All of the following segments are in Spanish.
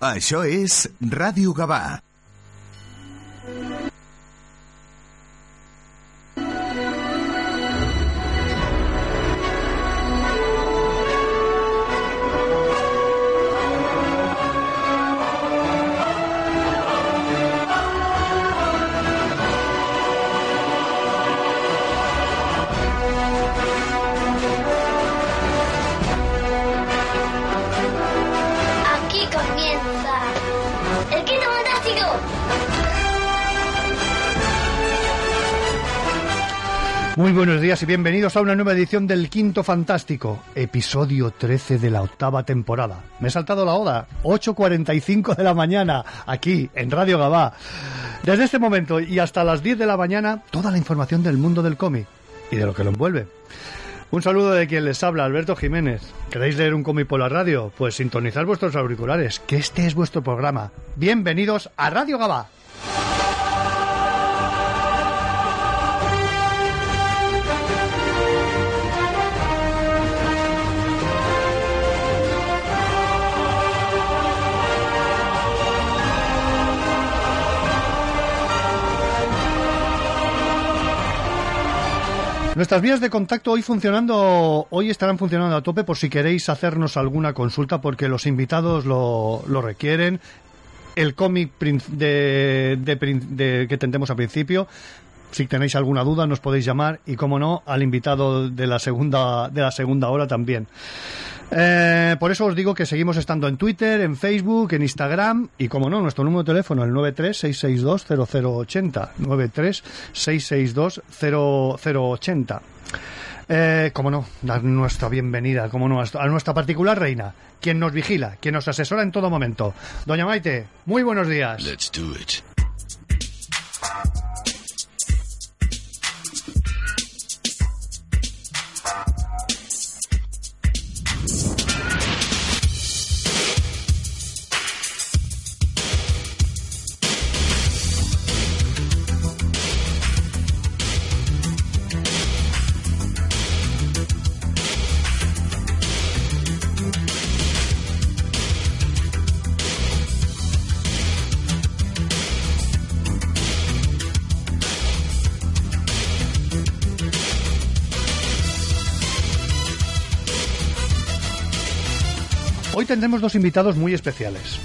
Això és Ràdio Gavà. Y bienvenidos a una nueva edición del Quinto Fantástico, episodio 13 de la octava temporada. Me he saltado la hora, 8.45 de la mañana, aquí en Radio Gabá. Desde este momento y hasta las 10 de la mañana, toda la información del mundo del cómic y de lo que lo envuelve. Un saludo de quien les habla, Alberto Jiménez. ¿Queréis leer un cómic por la radio? Pues sintonizad vuestros auriculares, que este es vuestro programa. Bienvenidos a Radio Gabá. Nuestras vías de contacto hoy funcionando, hoy estarán funcionando a tope por si queréis hacernos alguna consulta porque los invitados lo, lo requieren. El cómic de, de de- que tendremos al principio. Si tenéis alguna duda nos podéis llamar y como no al invitado de la segunda de la segunda hora también. Eh, por eso os digo que seguimos estando en Twitter, en Facebook, en Instagram y, como no, nuestro número de teléfono, el 93-662-0080. 93-662-0080. Eh, como no, dar nuestra bienvenida, a nuestra particular reina, quien nos vigila, quien nos asesora en todo momento. Doña Maite, muy buenos días. Let's do it. Tendremos dos invitados muy especiales.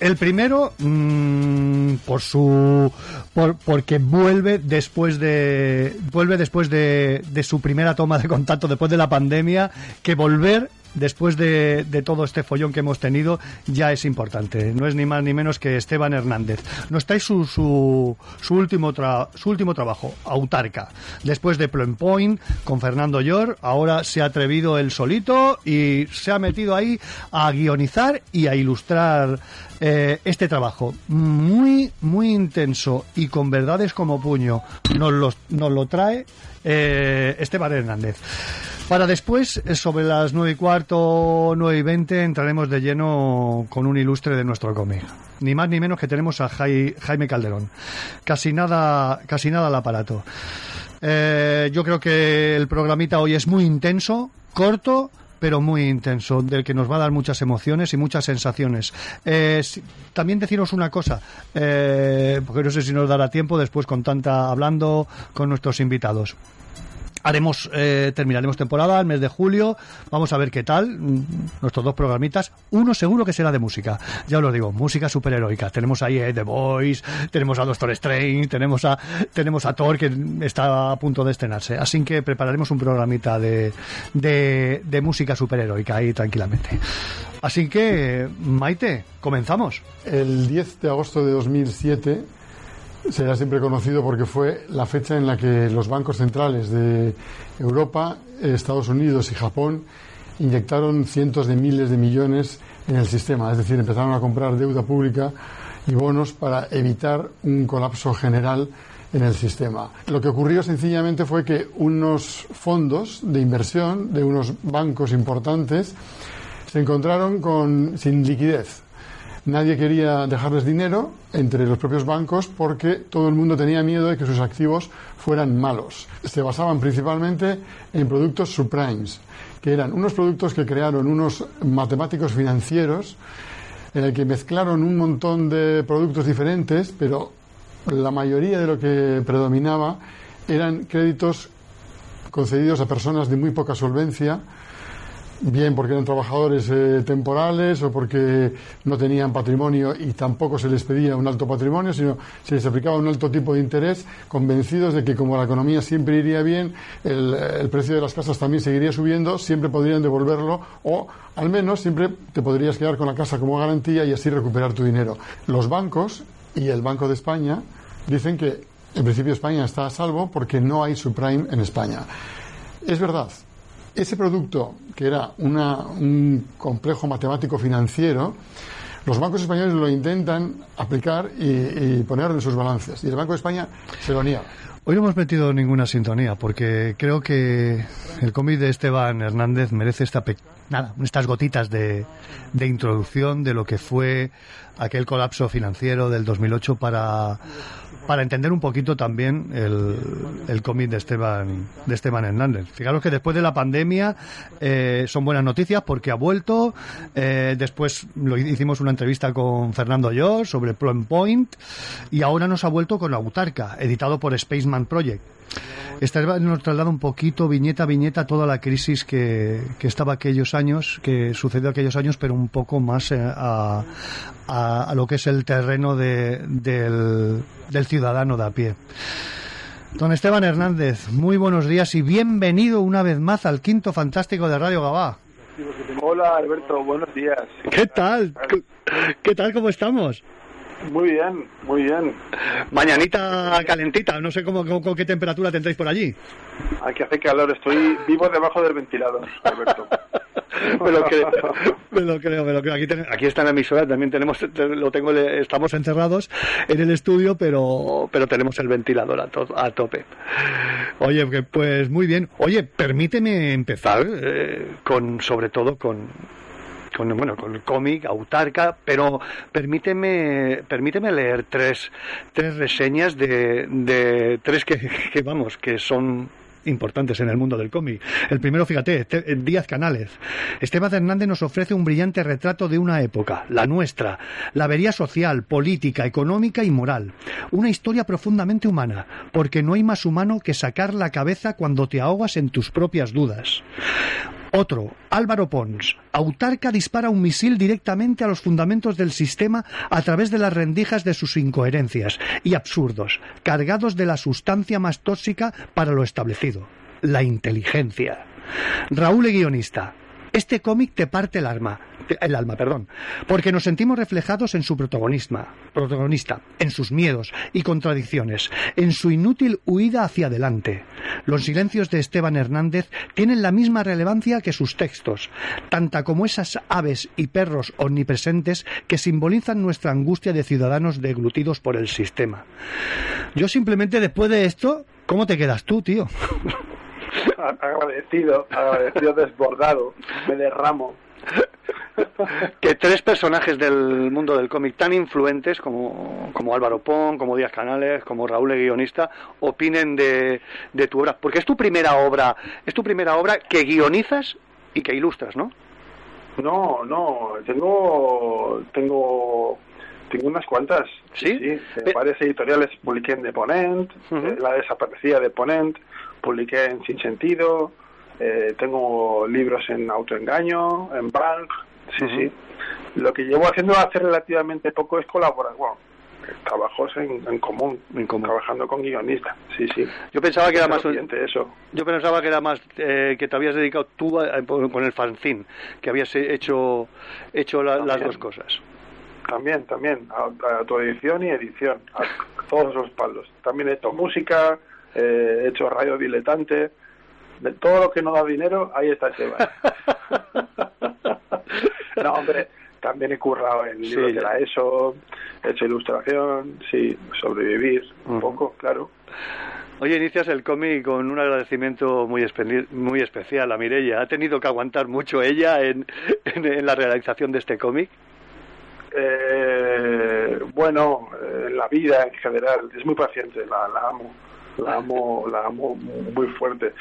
El primero, mm, por su, por, porque vuelve después de, vuelve después de, de su primera toma de contacto después de la pandemia, que volver después de, de todo este follón que hemos tenido ya es importante. No es ni más ni menos que Esteban Hernández. Nos trae su, su, su último tra- su último trabajo, Autarca. Después de Plum Point con Fernando Llor, ahora se ha atrevido él solito y se ha metido ahí a guionizar y a ilustrar eh, este trabajo muy, muy intenso y con verdades como puño nos, los- nos lo trae eh, Esteban Hernández. Para después, eh, sobre las nueve y cuarto, nueve y veinte, entraremos de lleno con un ilustre de nuestro cómic. Ni más ni menos que tenemos a Jai- Jaime Calderón. Casi nada, casi nada al aparato. Eh, yo creo que el programita hoy es muy intenso, corto, pero muy intenso, del que nos va a dar muchas emociones y muchas sensaciones. Eh, también deciros una cosa, eh, porque no sé si nos dará tiempo después con tanta hablando con nuestros invitados. Haremos, eh, terminaremos temporada el mes de julio. Vamos a ver qué tal. mm, Nuestros dos programitas. Uno seguro que será de música. Ya os lo digo, música superheroica. Tenemos ahí eh, The Voice, tenemos a Doctor Strange, tenemos a, tenemos a Thor que está a punto de estrenarse. Así que prepararemos un programita de, de, de música superheroica ahí tranquilamente. Así que, Maite, comenzamos. El 10 de agosto de 2007 será siempre conocido porque fue la fecha en la que los bancos centrales de Europa, Estados Unidos y Japón inyectaron cientos de miles de millones en el sistema, es decir, empezaron a comprar deuda pública y bonos para evitar un colapso general en el sistema. Lo que ocurrió sencillamente fue que unos fondos de inversión de unos bancos importantes se encontraron con, sin liquidez. Nadie quería dejarles dinero entre los propios bancos porque todo el mundo tenía miedo de que sus activos fueran malos. Se basaban principalmente en productos subprimes, que eran unos productos que crearon unos matemáticos financieros en el que mezclaron un montón de productos diferentes, pero la mayoría de lo que predominaba eran créditos concedidos a personas de muy poca solvencia, bien porque eran trabajadores eh, temporales o porque no tenían patrimonio y tampoco se les pedía un alto patrimonio, sino se les aplicaba un alto tipo de interés, convencidos de que como la economía siempre iría bien, el, el precio de las casas también seguiría subiendo, siempre podrían devolverlo o al menos siempre te podrías quedar con la casa como garantía y así recuperar tu dinero. Los bancos y el Banco de España dicen que en principio España está a salvo porque no hay subprime en España. Es verdad, ese producto, que era un complejo matemático financiero, los bancos españoles lo intentan aplicar y, poner en sus balances. Y el Banco de España se lo niega. Hoy no hemos metido ninguna sintonía porque creo que el cómic de Esteban Hernández merece esta nada, estas gotitas de, de introducción de lo que fue aquel colapso financiero del 2008 para para entender un poquito también el, el cómic de Esteban, de Esteban Hernández. Fijaros que después de la pandemia eh, son buenas noticias porque ha vuelto. Eh, después lo hicimos una entrevista con Fernando Yo sobre Plum Point y ahora nos ha vuelto con Autarca, editado por Spaceman Project. Esta nos traslada un poquito, viñeta a viñeta, toda la crisis que, que estaba aquellos años, que sucedió aquellos años, pero un poco más eh, a, a, lo que es el terreno de, del, del ciudadano de a pie. Don Esteban Hernández, muy buenos días y bienvenido una vez más al quinto fantástico de Radio Gabá. Hola Alberto, buenos días. ¿Qué tal? ¿Qué tal? ¿Cómo estamos? Muy bien, muy bien. Mañanita calentita, no sé cómo, con qué temperatura tendréis por allí. Aquí hace calor, estoy vivo debajo del ventilador, Alberto. me lo creo, me lo creo, me lo creo. Aquí, aquí está en la emisora, también tenemos, lo tengo, estamos encerrados en el estudio, pero, pero tenemos el ventilador a, a tope. Oye, pues muy bien. Oye, permíteme empezar eh, con, sobre todo con con, bueno, con el cómic, autarca, pero permíteme, permíteme leer tres, tres reseñas de, de tres que, que, vamos, que son importantes en el mundo del cómic. El primero, fíjate, eh, Díaz Canales. Esteban Hernández nos ofrece un brillante retrato de una época, la nuestra, la avería social, política, económica y moral. Una historia profundamente humana, porque no hay más humano que sacar la cabeza cuando te ahogas en tus propias dudas. Otro, Álvaro Pons. Autarca dispara un misil directamente a los fundamentos del sistema a través de las rendijas de sus incoherencias y absurdos, cargados de la sustancia más tóxica para lo establecido, la inteligencia. Raúl, guionista. Este cómic te parte el alma, el alma, perdón, porque nos sentimos reflejados en su protagonista, protagonista, en sus miedos y contradicciones, en su inútil huida hacia adelante. Los silencios de Esteban Hernández tienen la misma relevancia que sus textos, tanta como esas aves y perros omnipresentes que simbolizan nuestra angustia de ciudadanos deglutidos por el sistema. Yo simplemente después de esto, ¿cómo te quedas tú, tío? agradecido, agradecido desbordado, me derramo. que tres personajes del mundo del cómic tan influentes como, como Álvaro Pon, como Díaz Canales, como Raúl el guionista, opinen de, de tu obra. Porque es tu primera obra, es tu primera obra que guionizas y que ilustras, ¿no? No, no, tengo, tengo, tengo unas cuantas. Sí, sí, varias editoriales publiqué en De Ponent, eh, la desaparecida de Ponent, publiqué en Sin Sentido, eh, tengo libros en Autoengaño, en Bank, sí, sí. Lo que llevo haciendo hace relativamente poco es colaborar, bueno, trabajos en, común, en común, trabajando con guionistas, sí, sí. Yo pensaba que era más eso. Yo pensaba que era más eh, que te habías dedicado tú con el fanzine, que habías hecho hecho las dos cosas. También, también, a, a, tu edición y edición, a todos los palos. También he hecho música, eh, he hecho radio diletante, de todo lo que no da dinero, ahí está Seba. no, hombre, también he currado en libros de la ESO, he hecho ilustración, sí, sobrevivir un poco, claro. Oye, inicias el cómic con un agradecimiento muy, muy especial a Mirella. ¿Ha tenido que aguantar mucho ella en, en, la realización de este cómic? Eh, bueno, en la vida en general, es muy paciente, la, la amo la amo, la amo muy fuerte.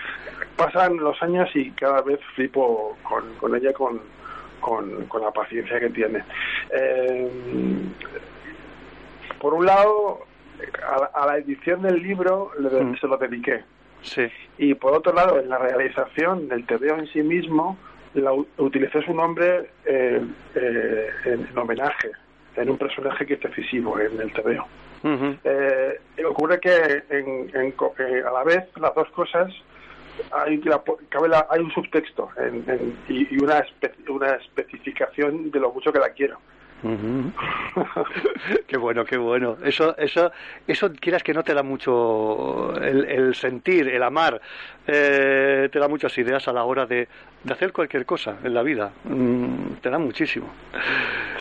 Pasan los años y cada vez flipo con, con ella con, con, la paciencia que tiene. Eh, por un lado, a, la edición del libro mm. se lo dediqué. Sí. Y por otro lado, en la realización del TVO en sí mismo, la, utilicé su nombre eh, eh, en, homenaje, en un personaje que es decisivo en el TVO. Eh, ocurre que en, a la vez las dos cosas hay, hay un subtexto y, una, una especificación de lo mucho que la quiero. qué bueno, qué bueno. Eso, eso, eso quieras que no te da mucho el, sentir, el amar, eh, te da muchas ideas a la hora de, hacer cualquier cosa en la vida. Mm, te da muchísimo.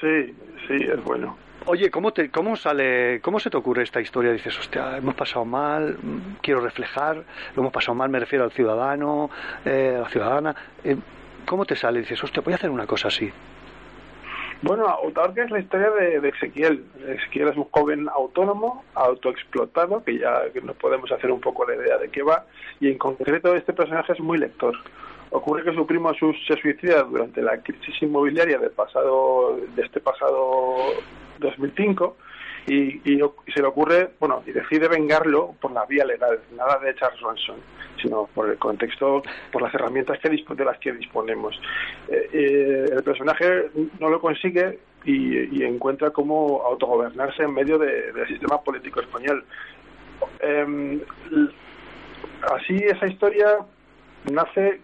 Sí, sí, es bueno. Oye, ¿cómo, te, ¿cómo sale, cómo se te ocurre esta historia? Dices, hostia, hemos pasado mal, quiero reflejar, lo hemos pasado mal, me refiero al ciudadano, eh, a la ciudadana. Eh, ¿Cómo te sale? Dices, hostia, voy a hacer una cosa así. Bueno, Autarca es la historia de, Ezequiel. Ezequiel es un joven autónomo, autoexplotado, que ya nos podemos hacer un poco la idea de qué va, y en concreto este personaje es muy lector. Ocurre que su primo se suicida durante la crisis inmobiliaria del pasado, de este pasado 2005, y, se le ocurre, bueno, y decide vengarlo por la vía legal, nada de Charles Manson sino por el contexto, por las herramientas que de las que disponemos. Eh, eh, el personaje no lo consigue y, encuentra cómo autogobernarse en medio del sistema político español. Em, así esa historia nace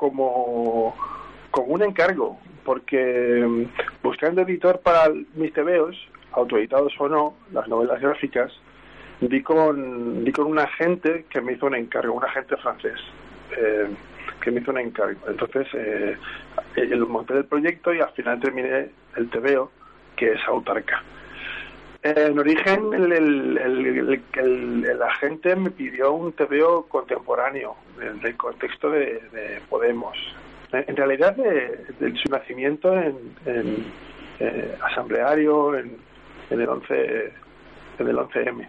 como, como un encargo, porque em, buscando editor para mis tebeos, autoeditados o no, las novelas gráficas, di con, di con un agente que me hizo un encargo, un agente francés. Eh, que me hizo un encargo. Entonces, eh, el monté del proyecto y al final terminé el TVO, que es autarca. En origen, el, el, el, agente me pidió un TVO contemporáneo, del, contexto de, Podemos. En realidad, de, su nacimiento en, en eh, asambleario, en, en, el 11, en el 11M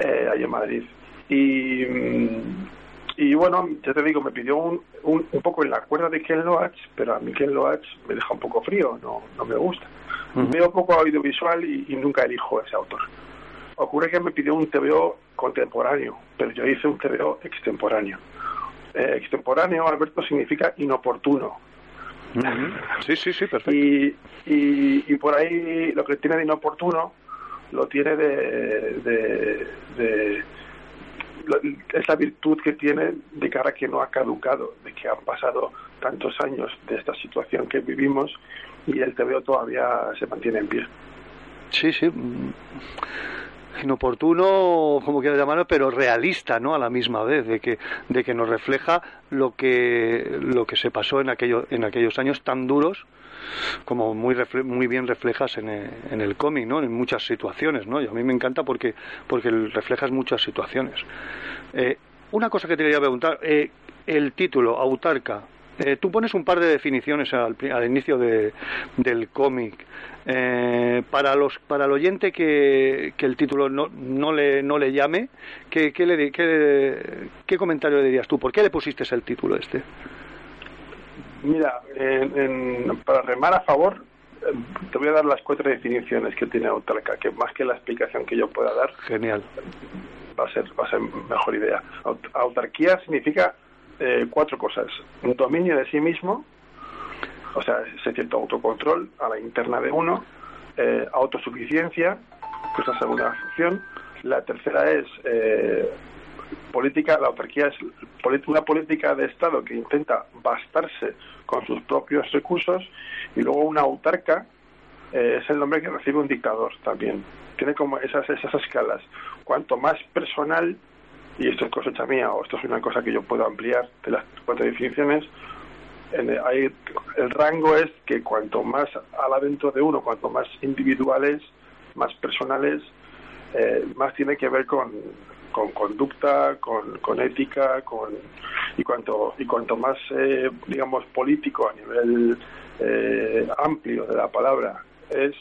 eh, ahí en Madrid. Y, mm, y bueno, ya te digo, me pidió un, un, poco en la cuerda de Ken Loach, pero a mí Ken Loach me deja un poco frío, no, no me gusta. Veo poco audiovisual y, y, nunca elijo ese autor. Ocurre que me pidió un TVO contemporáneo, pero yo hice un TVO extemporáneo. Eh, extemporáneo, Alberto, significa inoportuno. Sí, sí, sí, perfecto. Y, y, y, por ahí lo que tiene de inoportuno lo tiene de, de, esa virtud que tiene de cara a que no ha caducado, de que han pasado tantos años de esta situación que vivimos y el TVO todavía se mantiene en pie. Sí, sí. Inoportuno, como quieras llamarlo, pero realista, ¿no? A la misma vez, de que, de que nos refleja lo que, lo que se pasó en, aquello, en aquellos años tan duros como muy, muy bien reflejas en, eh, en el cómic, ¿no? En muchas situaciones, ¿no? Y a mí me encanta porque, porque reflejas muchas situaciones. Eh, una cosa que te quería preguntar, eh, el título, Autarca, tú pones un par de definiciones al, al inicio de, del cómic. para los para el oyente que, que el título no, no, le, no le llame, ¿qué, qué, le, qué, ¿qué comentario le dirías tú? ¿Por qué le pusiste el título este? Mira, para remar a favor, eh, te voy a dar las cuatro definiciones que tiene autarca, que más que la explicación que yo pueda dar, genial, va a ser va a ser mejor idea. Autarquía significa eh, cuatro cosas: un dominio de sí mismo, o sea, ese cierto autocontrol a la interna de uno, eh, autosuficiencia, que es la segunda función. La tercera es política, la autarquía es una política de Estado que intenta bastarse con sus propios recursos y luego una autarca eh, es el nombre que recibe un dictador también. Tiene como esas, esas escalas. Cuanto más personal, y esto es cosecha mía o esto es una cosa que yo puedo ampliar de las cuatro definiciones, en el, el rango es que cuanto más a la dentro de uno, cuanto más individuales, más personales, eh, más tiene que ver con, con conducta, con, con ética, con y cuanto y cuanto más eh, digamos político a nivel eh, amplio de la palabra es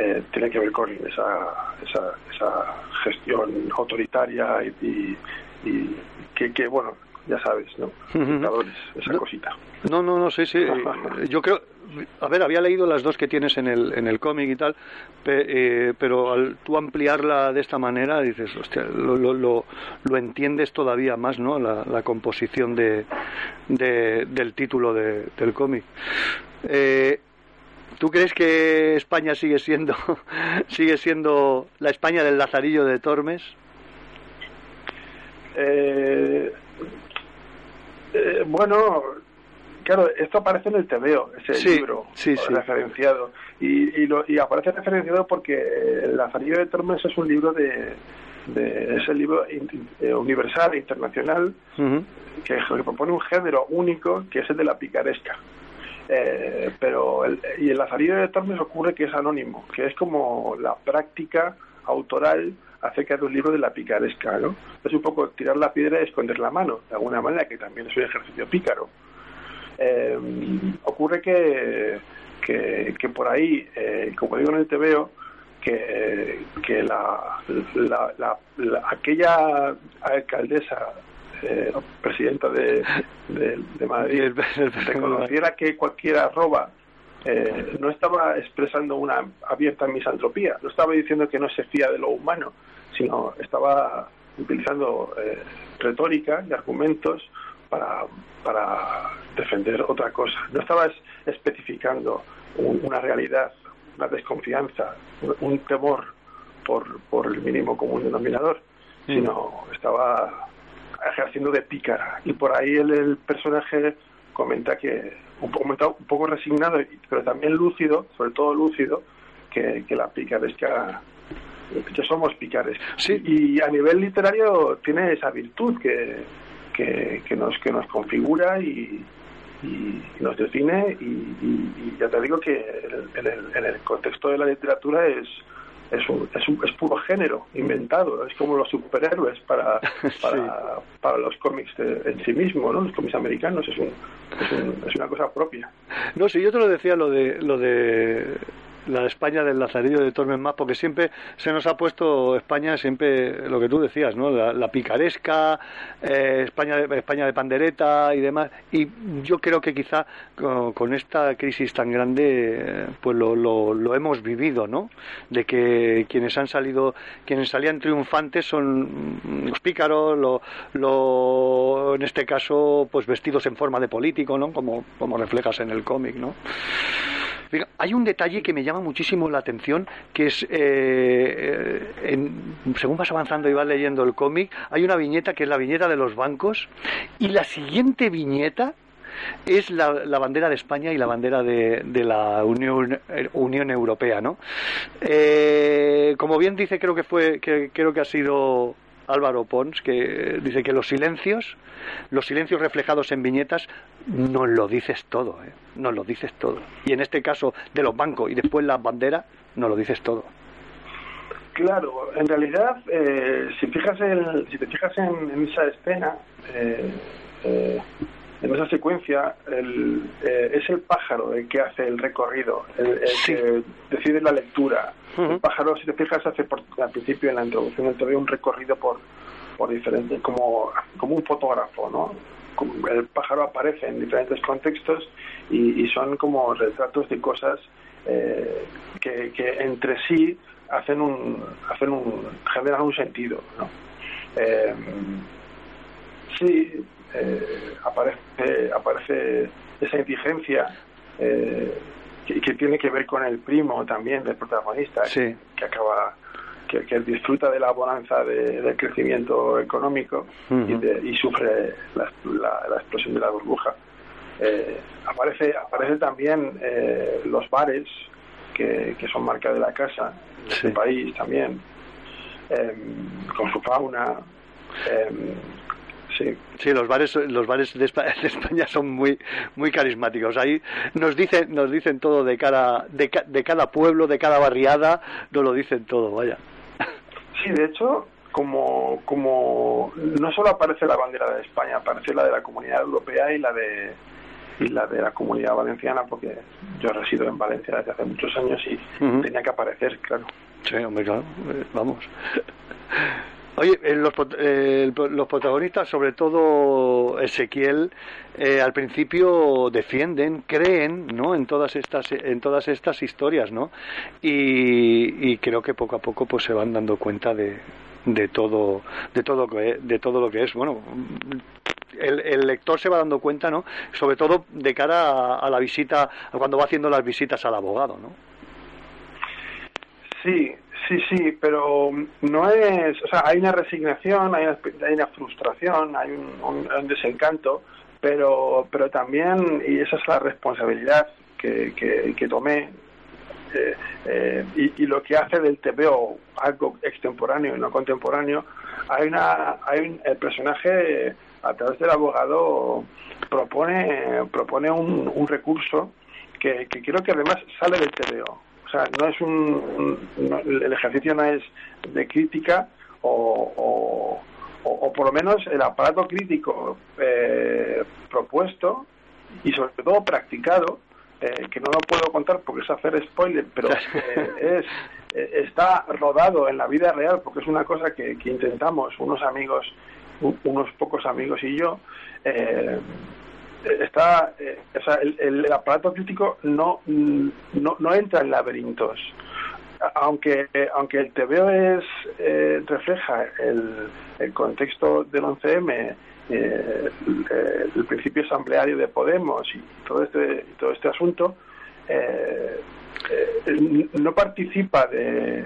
eh, tiene que ver con esa, esa, esa gestión autoritaria y, y, que, que, bueno ya sabes, ¿no? Dictadores, esa cosita. No, no, no, sí, sí. Yo creo, a ver, había leído las dos que tienes en el, en el cómic y tal, eh, pero al tú ampliarla de esta manera, dices, hostia, lo, lo, lo, entiendes todavía más, ¿no? La, la composición de, de, del título de, del cómic. Eh, ¿Tú crees que España sigue siendo sigue siendo la España del Lazarillo de Tormes? Eh, eh, bueno, claro, esto aparece en el TVO, ese libro referenciado. Y, y, lo, y, aparece referenciado porque El Lazarillo de Tormes es un libro de, de es el libro eh, universal, internacional, que, que propone un género único que es el de la picaresca. Eh, pero el, y el Lazarillo de Tormes ocurre que es anónimo, que es como la práctica autoral acerca de un libro de la picaresca, ¿no? Es un poco tirar la piedra y esconder la mano, de alguna manera, que también es un ejercicio pícaro. Eh, ocurre que, que, por ahí, eh, como digo en el TVO, que, que la, la, aquella alcaldesa eh, presidenta de, de, Madrid. Reconociera que cualquiera roba eh, no estaba expresando una abierta misantropía, no estaba diciendo que no se fía de lo humano, sino estaba utilizando eh, retórica y argumentos para, para defender otra cosa. No estaba especificando una realidad, una desconfianza, un, temor por, por el mínimo común denominador, sino estaba ejerciendo de pícara. Y por ahí el, personaje comenta que, un poco, un poco resignado, pero también lúcido, sobre todo lúcido, que, que la picaresca que somos picares. Sí. Y a nivel literario tiene esa virtud que, que, que nos, que nos configura y, y nos define y, ya te digo que en el, en el, contexto de la literatura es, es, un, es, un, es puro género inventado, es como los superhéroes para, para, para los cómics en sí mismo, ¿no? los cómics americanos, es, un, es, un, es una cosa propia. No, si yo te lo decía lo de, lo de la España del Lazarillo de Tormes más, porque siempre se nos ha puesto España, siempre lo que tú decías, ¿no? La, picaresca, eh, España, de, España de pandereta y demás. Y yo creo que quizá con, esta crisis tan grande, pues lo, lo, hemos vivido, ¿no? De que quienes han salido, quienes salían triunfantes son los pícaros, lo, lo, en este caso, pues vestidos en forma de político, ¿no? Como, como reflejas en el cómic, ¿no? Hay un detalle que me llama muchísimo la atención, que es, eh, según vas avanzando y vas leyendo el cómic, hay una viñeta que es la viñeta de los bancos, y la siguiente viñeta es la, bandera de España y la bandera de, la Unión, Unión Europea, ¿no? Eh, como bien dice, creo que fue, que, creo que ha sido Álvaro Pons, que dice que los silencios, los silencios reflejados en viñetas, no lo dices todo, ¿eh? no lo dices todo. Y en este caso de los bancos y después las banderas, no lo dices todo. Claro, en realidad, eh, si, fijas en, si te fijas en, esa escena, eh, eh, en esa secuencia, el, es el pájaro el que hace el recorrido, el, que decide la lectura. El pájaro, si te fijas, hace al principio en la introducción te un recorrido por, por diferentes, como, como un fotógrafo, ¿no? El pájaro aparece en diferentes contextos y, son como retratos de cosas eh, que, que, entre sí hacen un, hacen un, generan un sentido, ¿no? Eh, sí, eh, aparece, aparece esa indigencia eh, que, tiene que ver con el primo también del protagonista, que, acaba que, disfruta de la bonanza del crecimiento económico y, sufre la, la, explosión de la burbuja. Eh, aparece, aparece también eh, los bares que, son marca de la casa, de este país también, em, con su fauna. Sí. sí, los bares, los bares de España, son muy, muy carismáticos. Ahí nos dicen, nos dicen todo de cada, de, de cada pueblo, de cada barriada, nos lo dicen todo, vaya. Sí, de hecho, como, como no solo aparece la bandera de España, aparece la de la Comunidad Europea y la de y la de la Comunidad Valenciana, porque yo resido en Valencia desde hace muchos años y tenía que aparecer, claro. Sí, hombre, claro, eh, vamos. Oye, eh, los, eh, los, protagonistas, sobre todo Ezequiel, eh, al principio defienden, creen, ¿no? En todas estas, en todas estas historias, ¿no? Y, creo que poco a poco, pues, se van dando cuenta de, de todo, de todo, de todo lo que es. Bueno, el, lector se va dando cuenta, ¿no? Sobre todo de cara a, la visita, cuando va haciendo las visitas al abogado, ¿no? Sí, sí, sí, pero no es, o sea, hay una resignación, hay una, hay una frustración, hay un, desencanto, pero, pero también, y esa es la responsabilidad que, que, tomé, eh, eh, y, y, lo que hace del TVO algo extemporáneo y no contemporáneo, hay una, hay un, el personaje a través del abogado propone propone un, recurso que, que, creo que además sale del TVO. O sea, no es un, el ejercicio no es de crítica o, o, por lo menos el aparato crítico eh, propuesto y sobre todo practicado, eh, que no lo puedo contar porque es hacer spoiler, pero eh, es está rodado en la vida real porque es una cosa que, que intentamos unos amigos unos pocos amigos y yo, eh, está, eh, o sea, el, aparato crítico no, no, no entra en laberintos. Aunque, aunque el TVO es, eh, refleja el, el, contexto del 11M, el, principio asambleario de Podemos y todo este, todo este asunto, no participa de,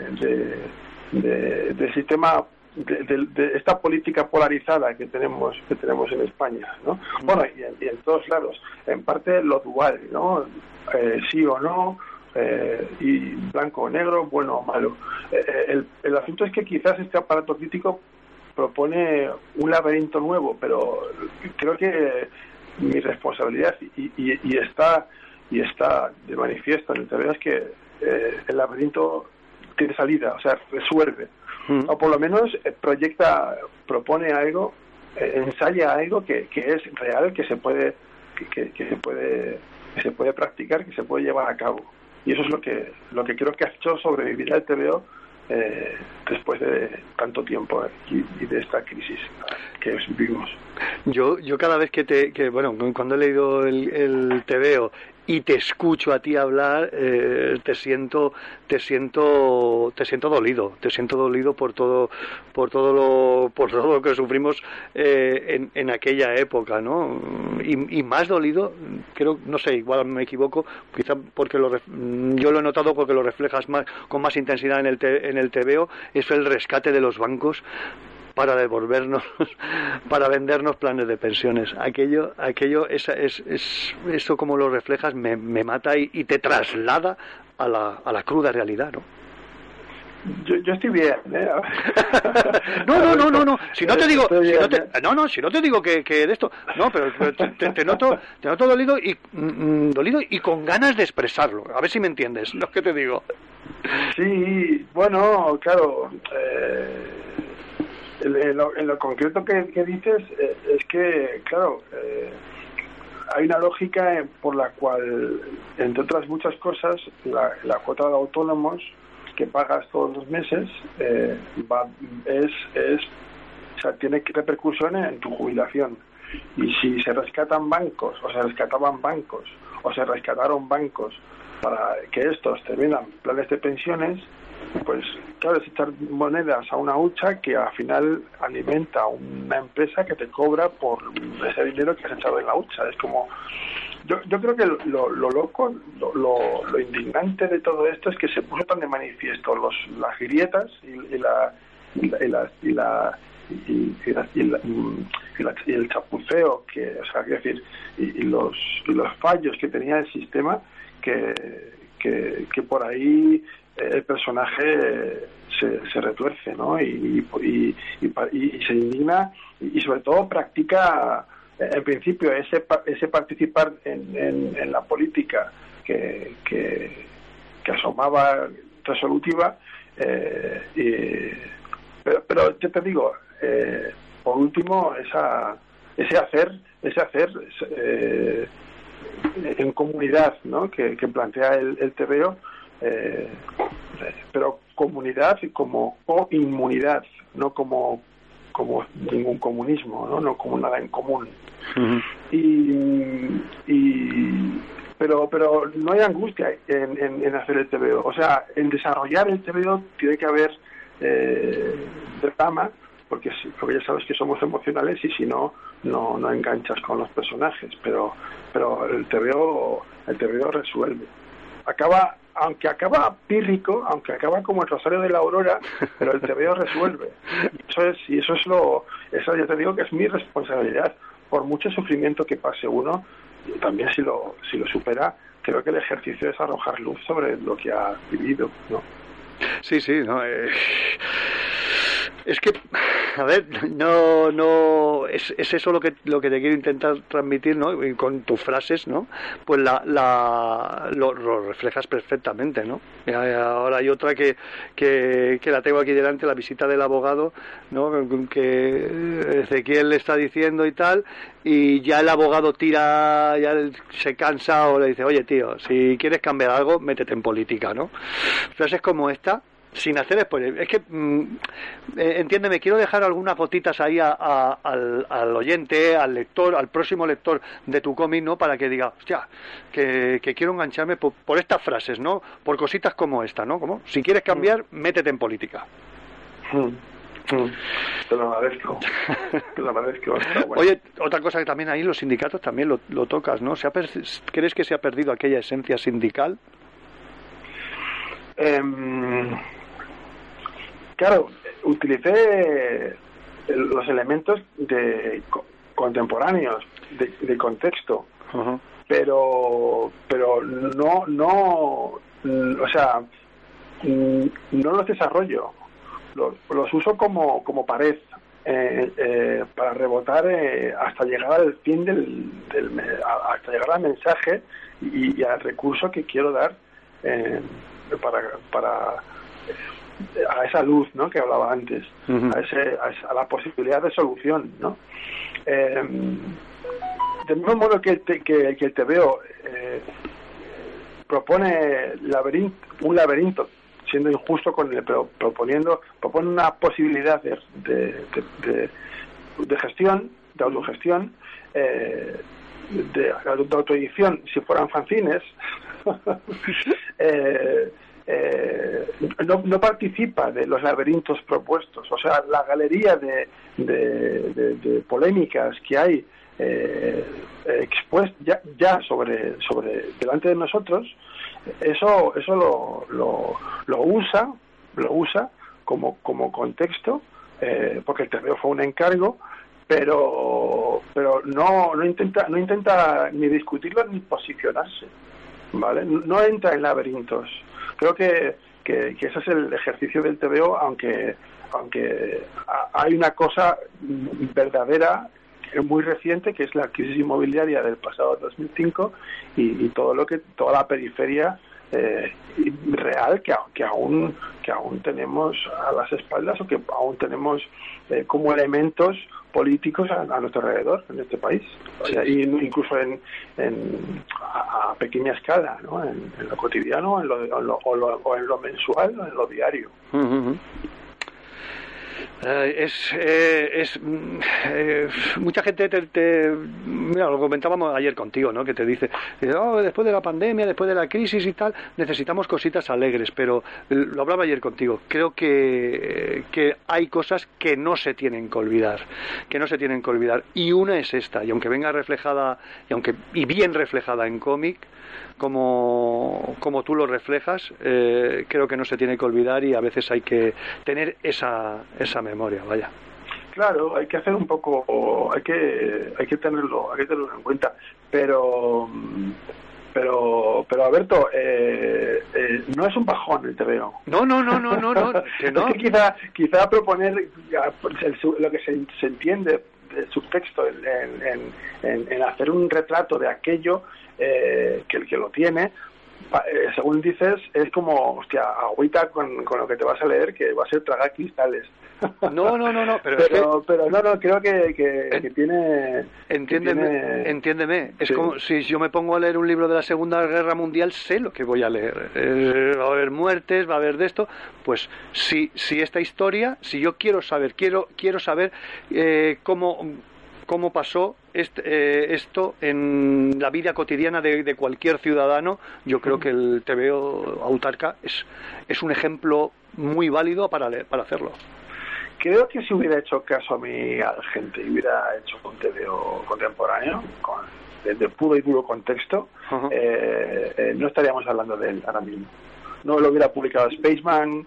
de, del sistema de, esta política polarizada que tenemos que tenemos en España, ¿no? Bueno, y en, todos lados, en parte lo dual, ¿no? Eh, sí o no, eh, y blanco o negro, bueno o malo. Eh, el, el asunto es que quizás este aparato crítico propone un laberinto nuevo, pero creo que mi responsabilidad y, y, está y está de manifiesto en el es que el laberinto tiene salida, o sea, resuelve o por lo menos eh, proyecta, propone algo, eh, ensaya algo que, que, es real, que se puede, que, que, se puede, que se puede practicar, que se puede llevar a cabo. Y eso es lo que, lo que creo que ha hecho sobrevivir al TVO eh, después de tanto tiempo y, de esta crisis que vivimos. Yo, yo cada vez que te, que, bueno, cuando he leído el, el TVO y te escucho a ti hablar, eh, te siento, te siento, te siento dolido, te siento dolido por todo, por todo lo, por todo lo que sufrimos eh, en, en, aquella época, ¿no? Y, más dolido, creo, no sé, igual me equivoco, quizá porque lo, yo lo he notado porque lo reflejas más, con más intensidad en el, en el TVO, es el rescate de los bancos para devolvernos, para vendernos planes de pensiones. Aquello, aquello es, es, es eso como lo reflejas me, me mata y, y, te traslada a la, a la cruda realidad, ¿no? Yo, yo, estoy bien. ¿eh? no, no, no, no, no. Si no te digo, si no, te, no, no, si no te digo que, que de esto, no, pero, te, te, noto, te noto dolido y mm, dolido y con ganas de expresarlo. A ver si me entiendes, lo que te digo. Sí, bueno, claro. Eh en lo, concreto que, dices eh, es que, claro, eh, hay una lógica por la cual, entre otras muchas cosas, la, cuota de autónomos que pagas todos los meses eh, va, es, es, o sea, tiene repercusiones en tu jubilación. Y si se rescatan bancos, o se rescataban bancos, o se rescataron bancos para que estos terminan planes de pensiones, pues claro, es echar monedas a una hucha que al final alimenta una empresa que te cobra por ese dinero que has echado en la hucha. Es como, yo, yo creo que lo, lo loco, lo, lo, indignante de todo esto es que se puso tan de manifiesto los, las grietas y, la, y, la, y, la, y, y, el chapuceo que o sea decir y, los y los fallos que tenía el sistema que, que, que por ahí el personaje se, se retuerce, ¿no? Y, y, y, se indigna y, sobre todo practica, en principio, ese, ese participar en, en, la política que, que, asomaba resolutiva. Eh, pero, pero yo te digo, eh, por último, esa, ese hacer, ese hacer eh, en comunidad, ¿no? Que, que plantea el, el TVO, eh, pero comunidad y como inmunidad, no como como ningún comunismo, no, no como nada en común. y, y, pero pero no hay angustia en, en, hacer el TVO. O sea, en desarrollar el TVO tiene que haber eh, drama, porque, porque ya sabes que somos emocionales y si no, no, no enganchas con los personajes. Pero, pero el TVO, el TVO resuelve. Acaba aunque acaba pírrico, aunque acaba como el Rosario de la Aurora, pero el TVO resuelve. Y eso es, y eso es lo, eso yo te digo que es mi responsabilidad. Por mucho sufrimiento que pase uno, también si lo, si lo supera, creo que el ejercicio es arrojar luz sobre lo que ha vivido, ¿no? Sí, sí, no. Eh, es que, a ver, no, no, es, es, eso lo que, lo que te quiero intentar transmitir, ¿no? Y con tus frases, ¿no? Pues la, la, lo, reflejas perfectamente, ¿no? Y ahora hay otra que, que, que, la tengo aquí delante, la visita del abogado, ¿no? Que Ezequiel le está diciendo y tal, y ya el abogado tira, ya se cansa o le dice, oye tío, si quieres cambiar algo, métete en política, ¿no? Frases como esta, sin hacer spoiler. Es que, mm, eh, entiéndeme, quiero dejar algunas gotitas ahí al, oyente, al lector, al próximo lector de tu cómic, ¿no? Para que diga, hostia, que, quiero engancharme por, estas frases, ¿no? Por cositas como esta, ¿no? Como, si quieres cambiar, mm. métete en política. Mm. Te lo agradezco. Te lo agradezco. Oye, otra cosa que también ahí los sindicatos también lo, lo tocas, ¿no? ¿Se ¿Crees que se ha perdido aquella esencia sindical? Eh, Claro, utilicé los elementos de contemporáneos, de, contexto, pero pero no no o sea no los desarrollo, los, los uso como, como pared eh, eh, para rebotar eh, hasta llegar al fin del, hasta llegar al mensaje y, al recurso que quiero dar para para a esa luz ¿no? que hablaba antes, a, ese, a, la posibilidad de solución. ¿no? Eh, del mismo modo que, que, el TVO eh, propone laberinto, un laberinto, siendo injusto con él, pero proponiendo, propone una posibilidad de, de, de, gestión, de autogestión, eh, de, autoedición, si fueran fanzines, eh, eh, no, participa de los laberintos propuestos. O sea, la galería de, de, polémicas que hay eh, expuestas ya, ya, sobre, sobre delante de nosotros, eso, eso lo, lo, lo usa, lo usa como, como contexto, eh, porque el terreno fue un encargo, pero pero no, no intenta no intenta ni discutirlo ni posicionarse vale no entra en laberintos creo que, que, ese es el ejercicio del TVO, aunque, aunque hay una cosa verdadera muy reciente que es la crisis inmobiliaria del pasado 2005 y, y todo lo que toda la periferia eh, real que, que aún que aún tenemos a las espaldas o que aún tenemos eh, como elementos políticos a, nuestro alrededor en este país. Y incluso en, a, pequeña escala ¿no? en, lo cotidiano en lo, o, en lo mensual o en lo diario eh, es, eh, es mm, eh, mucha gente te, mira lo comentábamos ayer contigo no que te dice oh, después de la pandemia después de la crisis y tal necesitamos cositas alegres pero lo hablaba ayer contigo creo que, que hay cosas que no se tienen que olvidar que no se tienen que olvidar y una es esta y aunque venga reflejada y aunque y bien reflejada en cómic como, como tú lo reflejas, eh, creo que no se tiene que olvidar y a veces hay que tener esa, esa memoria, vaya. Claro, hay que hacer un poco, hay que, hay que tenerlo, hay que tenerlo en cuenta, pero, pero, pero Alberto, eh, eh, no es un bajón el TVO. No, no, no, no, no, no. Que no. es que quizá, quizá proponer lo que se, se entiende el subtexto en, en, en, hacer un retrato de aquello eh, que el que lo tiene eh, según dices, es como, hostia, agüita con, con lo que te vas a leer, que va a ser tragar cristales. No, no, no, no, pero, pero, pero no, no, creo que, que, que tiene... Entiéndeme, que tiene- entiéndeme. Es Sí. como si yo me pongo a leer un libro de la Segunda Guerra Mundial, sé lo que voy a leer. Eh, va a haber muertes, va a haber de esto. Pues si, si esta historia, si yo quiero saber, quiero, quiero saber eh, cómo, cómo pasó este- eh, esto en la vida cotidiana de, de cualquier ciudadano, yo creo que el TVO Autarca es, es un ejemplo muy válido para, leer- para hacerlo. Creo que si hubiera hecho caso a mi a la gente y hubiera hecho un TVO contemporáneo, con, de, de puro y duro contexto, eh, eh, no estaríamos hablando de él ahora mismo. No lo hubiera publicado Spaceman.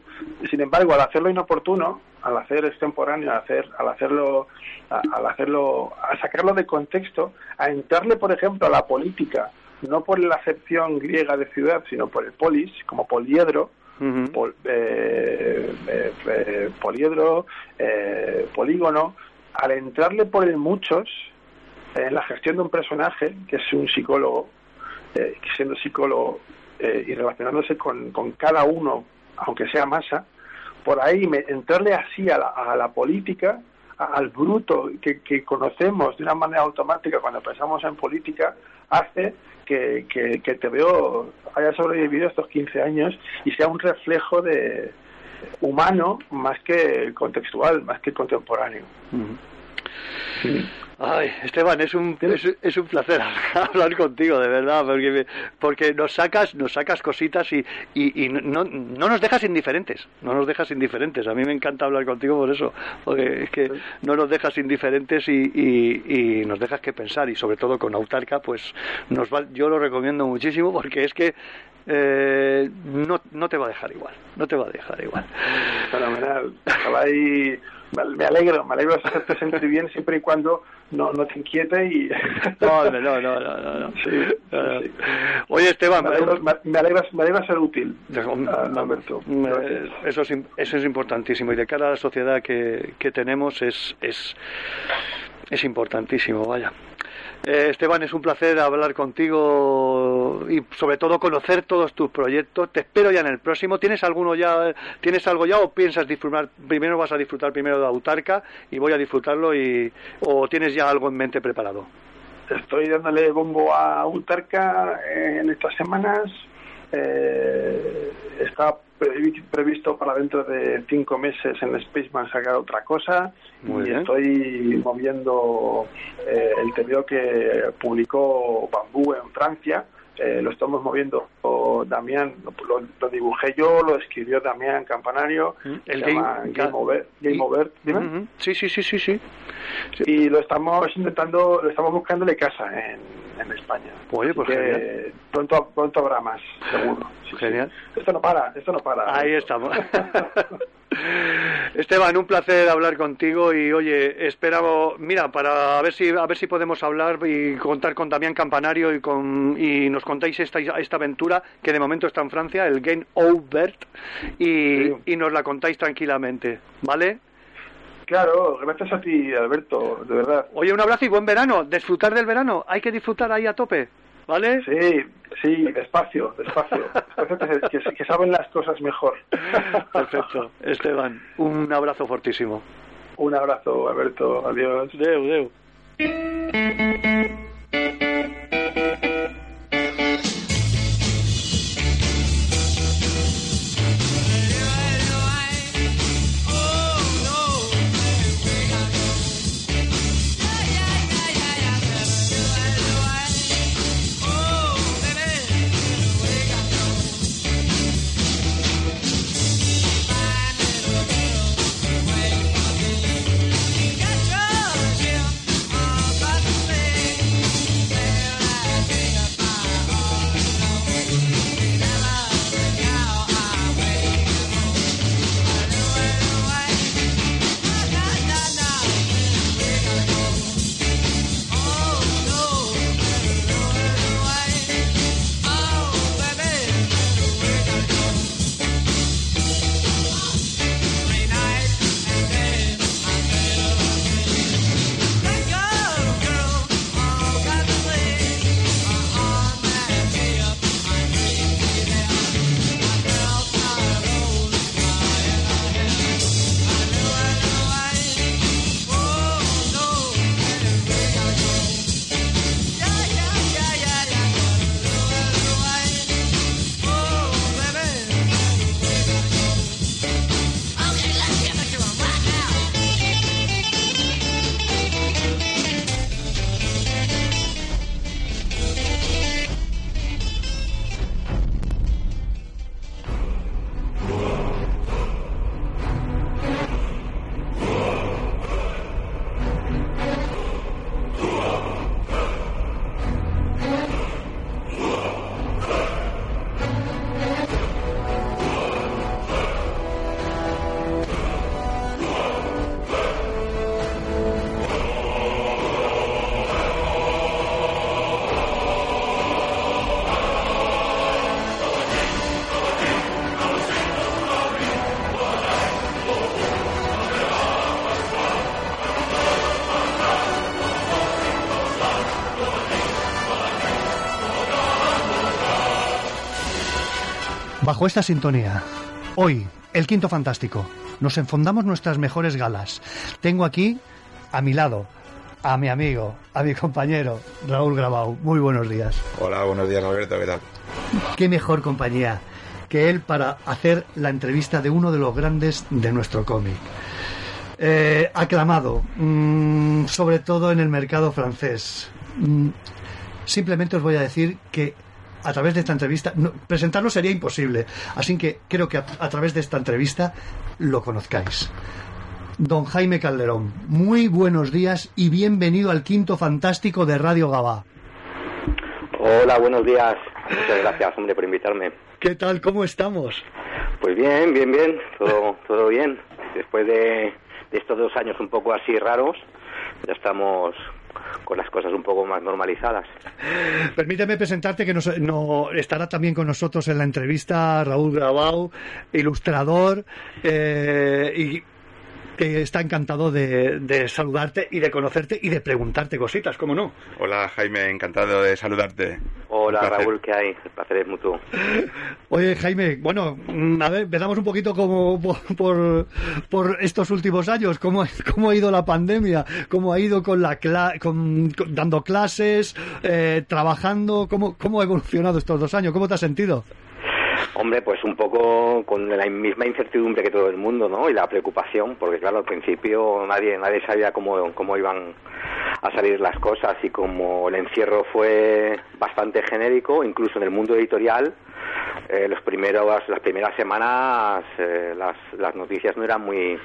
Sin embargo, al hacerlo inoportuno, al hacer extemporáneo, al, hacer, al hacerlo, a- al hacerlo, a sacarlo de contexto, a entrarle, por ejemplo, a la política, no por la acepción griega de ciudad, sino por el polis, como poliedro, pol- eh, eh, eh, poliedro, polígono, al entrarle por el muchos en la gestión de un personaje, que es un psicólogo, eh, siendo psicólogo eh, y relacionándose con, con cada uno, aunque sea masa, por ahí me- entrarle así a la, a la política, a- al bruto que, que conocemos de una manera automática cuando pensamos en política, hace que, que, que te veo haya sobrevivido estos 15 años y sea un reflejo de humano más que contextual, más que contemporáneo. Ay, Esteban, es un, es, es un placer hablar contigo, de verdad, porque, me- porque nos sacas, nos sacas cositas y, y, y no, no nos dejas indiferentes, no nos dejas indiferentes. A mí me encanta hablar contigo por eso, porque es que no nos dejas indiferentes y, y, y nos dejas que pensar y sobre todo con Autarca, pues nos va, yo lo recomiendo muchísimo porque es que eh, no, no te va a dejar igual, no te va a dejar igual. Fenomenal. Ojalá y me alegro, me alegro de hacerte sentir bien siempre y cuando no, no te inquiete y... No, no, no, no, no, no. Sí, No, no. sí. Oye, Esteban, Me alegra, me alegra ser útil, Alberto. Gracias. Eh, Eso es, eso es importantísimo y de cara a la sociedad que, que tenemos es, es, es importantísimo, vaya. Eh, Esteban, es un placer hablar contigo y sobre todo conocer todos tus proyectos. Te espero ya en el próximo. ¿Tienes alguno ya? ¿Tienes algo ya o piensas disfrutar? Primero vas a disfrutar primero de Autarca y voy a disfrutarlo y o tienes ya algo en mente preparado. Estoy dándole bombo a Utarca en estas semanas. Eh, está previsto para dentro de cinco meses en Spaceman sacar otra cosa. Muy y bien. estoy moviendo eh, el TVO que publicó Bambú en Francia. Eh, lo estamos moviendo o Damián, lo, lo- lo dibujé yo, lo escribió Damián Campanario, El se game- llama Game Over. Game Over dime. Sí, sí, sí, sí, sí. y lo estamos intentando, lo estamos buscándole casa en, en España. Oye, pues que genial. Pronto, pronto habrá más, seguro. Sí, sí. Genial. Esto no para, esto no para. Ahí estamos. Esteban, un placer hablar contigo y oye, esperamos, mira, para ver si a ver si podemos hablar y contar con Damián Campanario y con y nos contáis esta esta aventura que de momento está en Francia, el Game Over y, Sí. y nos la contáis tranquilamente, ¿vale? Claro, gracias a ti, Alberto, de verdad. Oye, un abrazo y buen verano, disfrutar del verano, hay que disfrutar ahí a tope, ¿vale? Sí, sí, despacio, despacio. que saben las cosas mejor. Perfecto. Esteban, un abrazo fortísimo. Un abrazo, Alberto. Adiós. Deu, deu. Bajo esta sintonía, hoy, el quinto fantástico, nos enfondamos nuestras mejores galas. Tengo aquí, a mi lado, a mi amigo, a mi compañero, Raúl Grabau. Muy buenos días. Hola, buenos días, Alberto, ¿qué tal? Qué mejor compañía que él para hacer la entrevista de uno de los grandes de nuestro cómic. Eh, aclamado, mm, sobre todo en el mercado francés. Mm, simplemente os voy a decir que a través de esta entrevista, no, presentarlo sería imposible, así que creo que a, a través de esta entrevista lo conozcáis. Don Jaime Calderón, muy buenos días y bienvenido al quinto fantástico de Radio Gabá. Hola, buenos días. Muchas gracias, hombre, por invitarme. ¿Qué tal? ¿Cómo estamos? Pues bien, bien, bien, todo, todo bien. Después de, de estos dos años un poco así raros, ya estamos con las cosas un poco más normalizadas. Permíteme presentarte que nos, no, estará también con nosotros en la entrevista Raúl Grabau, ilustrador eh, y que está encantado de, de, saludarte y de conocerte y de preguntarte cositas, ¿cómo no? Hola Jaime, encantado de saludarte. Hola Raúl, ¿qué hay? El placer es mutuo. Oye Jaime, bueno, mm, a ver, veamos un poquito como por, por, estos últimos años, cómo, cómo ha ido la pandemia, cómo ha ido con la con, con, dando clases, eh, trabajando, cómo, cómo ha evolucionado estos dos años, ¿cómo te has sentido? Hombre, pues un poco con la misma incertidumbre que todo el mundo, ¿no? Y la preocupación, porque claro, al principio nadie nadie sabía cómo, cómo iban a salir las cosas y como el encierro fue bastante genérico, incluso en el mundo editorial, eh, los primeros, las primeras semanas eh, las, las noticias no eran muy